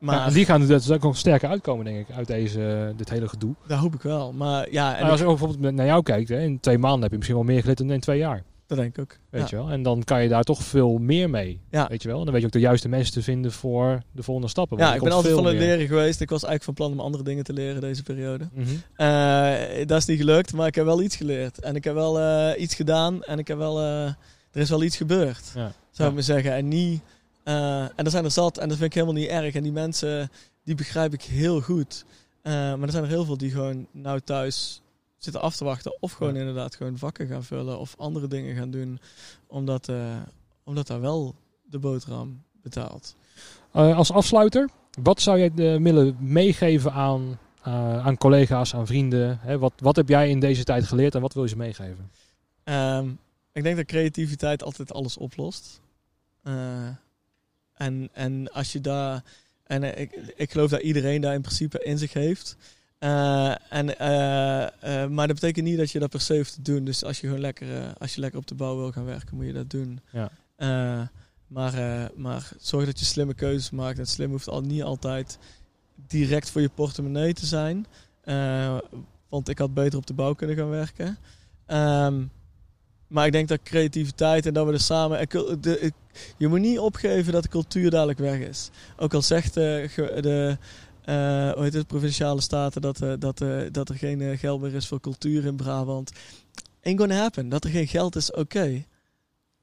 Maar Ja, en die gaan er dus ook nog sterker uitkomen, denk ik, uit deze, dit hele gedoe. dat hoop ik wel. Maar ja, en als ik- je ook bijvoorbeeld naar jou kijkt, hè, in twee maanden heb je misschien wel meer geleerd dan in twee jaar. dat denk ik ook. Weet Ja. je wel? En dan kan je daar toch veel meer mee. Ja. Weet je wel? En dan weet je ook de juiste mensen te vinden voor de volgende stappen. Ja, ik ben altijd van veel het leren geweest. Ik was eigenlijk van plan om andere dingen te leren deze periode. Eh, dat is niet gelukt, maar ik heb wel iets geleerd. En ik heb wel eh, iets gedaan en ik heb wel, eh, er is wel iets gebeurd, Ja. zou ik maar zeggen. En, niet, eh, en er zijn er zat en dat vind ik helemaal niet erg. En die mensen, die begrijp ik heel goed. Eh, maar er zijn er heel veel die gewoon nou thuis zitten af te wachten. Of gewoon Ja. inderdaad gewoon vakken gaan vullen of andere dingen gaan doen. Omdat, eh, omdat daar wel de boterham betaalt. Als afsluiter, wat zou jij willen meegeven aan, aan collega's, aan vrienden? Hè? Wat, wat heb jij in deze tijd geleerd en wat wil je ze meegeven? Ehm, ik denk dat creativiteit altijd alles oplost. Eh, en, en als je daar. En eh, ik, ik geloof dat iedereen daar in principe in zich heeft. Eh, en, eh, maar dat betekent niet dat je dat per se hoeft te doen. Dus als je gewoon lekker, als je lekker op de bouw wil gaan werken, moet je dat doen. Ja. Maar, maar zorg dat je slimme keuzes maakt. En slim hoeft al niet altijd direct voor je portemonnee te zijn. Want ik had beter op de bouw kunnen gaan werken. Ehm, maar ik denk dat creativiteit en dat we er samen. en de- je moet niet opgeven dat de cultuur dadelijk weg is. Ook al zegt ge- de. eh, hoe heet het, provinciale staten dat, eh, dat, eh, dat er geen geld meer is voor cultuur in Brabant. Ain't gonna happen. Dat er geen geld is, oké. Nou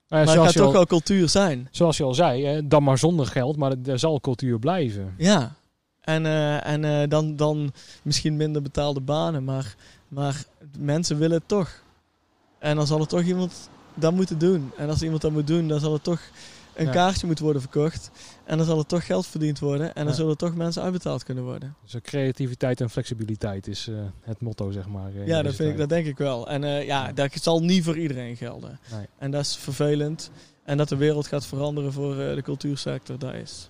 maar het gaat toch al, wel cultuur zijn. zoals je al zei, hè, dan maar zonder geld, maar er zal cultuur blijven. Ja. En, en dan, dan misschien minder betaalde banen, maar, maar mensen willen het toch. En dan zal er toch iemand dat moeten doen. En als iemand dat moet doen, dan zal er toch een Ja. kaartje moeten worden verkocht. En dan zal er toch geld verdiend worden. En dan Ja. zullen toch mensen uitbetaald kunnen worden. Dus creativiteit en flexibiliteit is eh, het motto, zeg maar. eh, ja, dat, vind ik, dat denk ik wel. En eh, ja, Ja. dat zal niet voor iedereen gelden. Nee. En dat is vervelend. En dat de wereld gaat veranderen voor de cultuursector, dat is.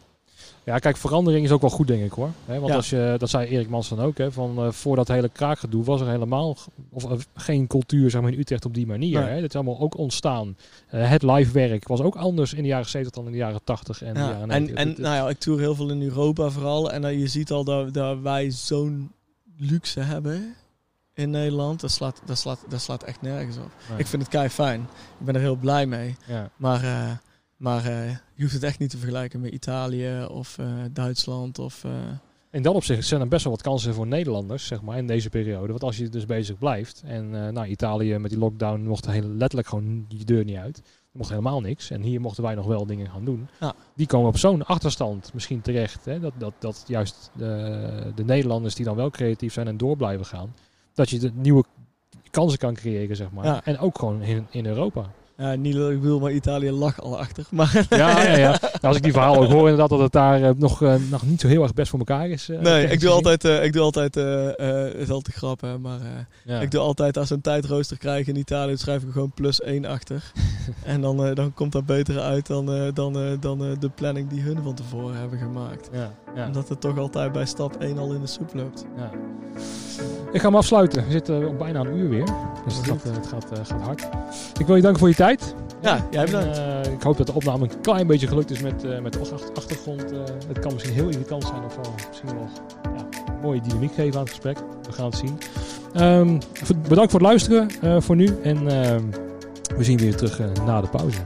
Ja, kijk, verandering is ook wel goed, denk ik hoor. Want Ja. als je, dat zei Erik Mans dan ook, hè, van eh, voor dat hele kraakgedoe was er helemaal of, eh, geen cultuur zeg maar, in Utrecht op die manier. Nee. Hè. Dat is allemaal ook ontstaan. Eh, het live werk was ook anders in de jaren 70 dan in de jaren 80 en de Ja, jaren en, 90. en nou ja, ik tour heel veel in Europa vooral. En dan je ziet al dat, dat wij zo'n luxe hebben in Nederland. Dat slaat, dat, slaat, dat slaat echt nergens op. nee. Ik vind het kei fijn. Ik ben er heel blij mee. ja. Maar, maar eh, je hoeft het echt niet te vergelijken met Italië of eh, Duitsland. Of, eh, In dat opzicht zijn er best wel wat kansen voor Nederlanders, zeg maar, in deze periode. Want als je dus bezig blijft. En nou, Italië met die lockdown mocht heel letterlijk gewoon je deur niet uit. Er mocht helemaal niks. En hier mochten wij nog wel dingen gaan doen. Ja. Die komen op zo'n achterstand misschien terecht. Hè? Dat, dat, dat juist de, de Nederlanders die dan wel creatief zijn en door blijven gaan. Dat je de nieuwe kansen kan creëren, zeg maar. Ja. En ook gewoon in, in Europa. Ja, niet dat ik wil, maar Italië lag al achter. Maar Ja, ja, ja. Nou, als ik die verhaal ook hoor, inderdaad, dat het daar eh, nog, eh, nog niet zo heel erg best voor elkaar is. eh, nee, ik doe altijd, eh, ik doe altijd eh, eh, het is altijd grap, hè, maar... eh, Ja. Ik doe altijd, als we een tijdrooster krijgen in Italië, dan schrijf ik gewoon plus 1 achter. en dan, eh, dan komt dat beter uit dan, eh, dan, eh, dan eh, de planning die hun van tevoren hebben gemaakt. Ja, ja. Omdat het toch altijd bij stap 1 al in de soep loopt. Ja. Ik ga hem afsluiten. We zitten op bijna een uur weer. Dus het gaat, eh, het gaat, eh, gaat hard. Ik wil je danken voor je tijd. Ja, jij bedankt. Eh, ik hoop dat de opname een klein beetje gelukt is met, eh, met de achter- achtergrond. Eh, het kan misschien heel irritant zijn of misschien wel ja, een mooie dynamiek geven aan het gesprek. We gaan het zien. Ehm, bedankt voor het luisteren voor nu. En ehm, we zien weer terug na de pauze.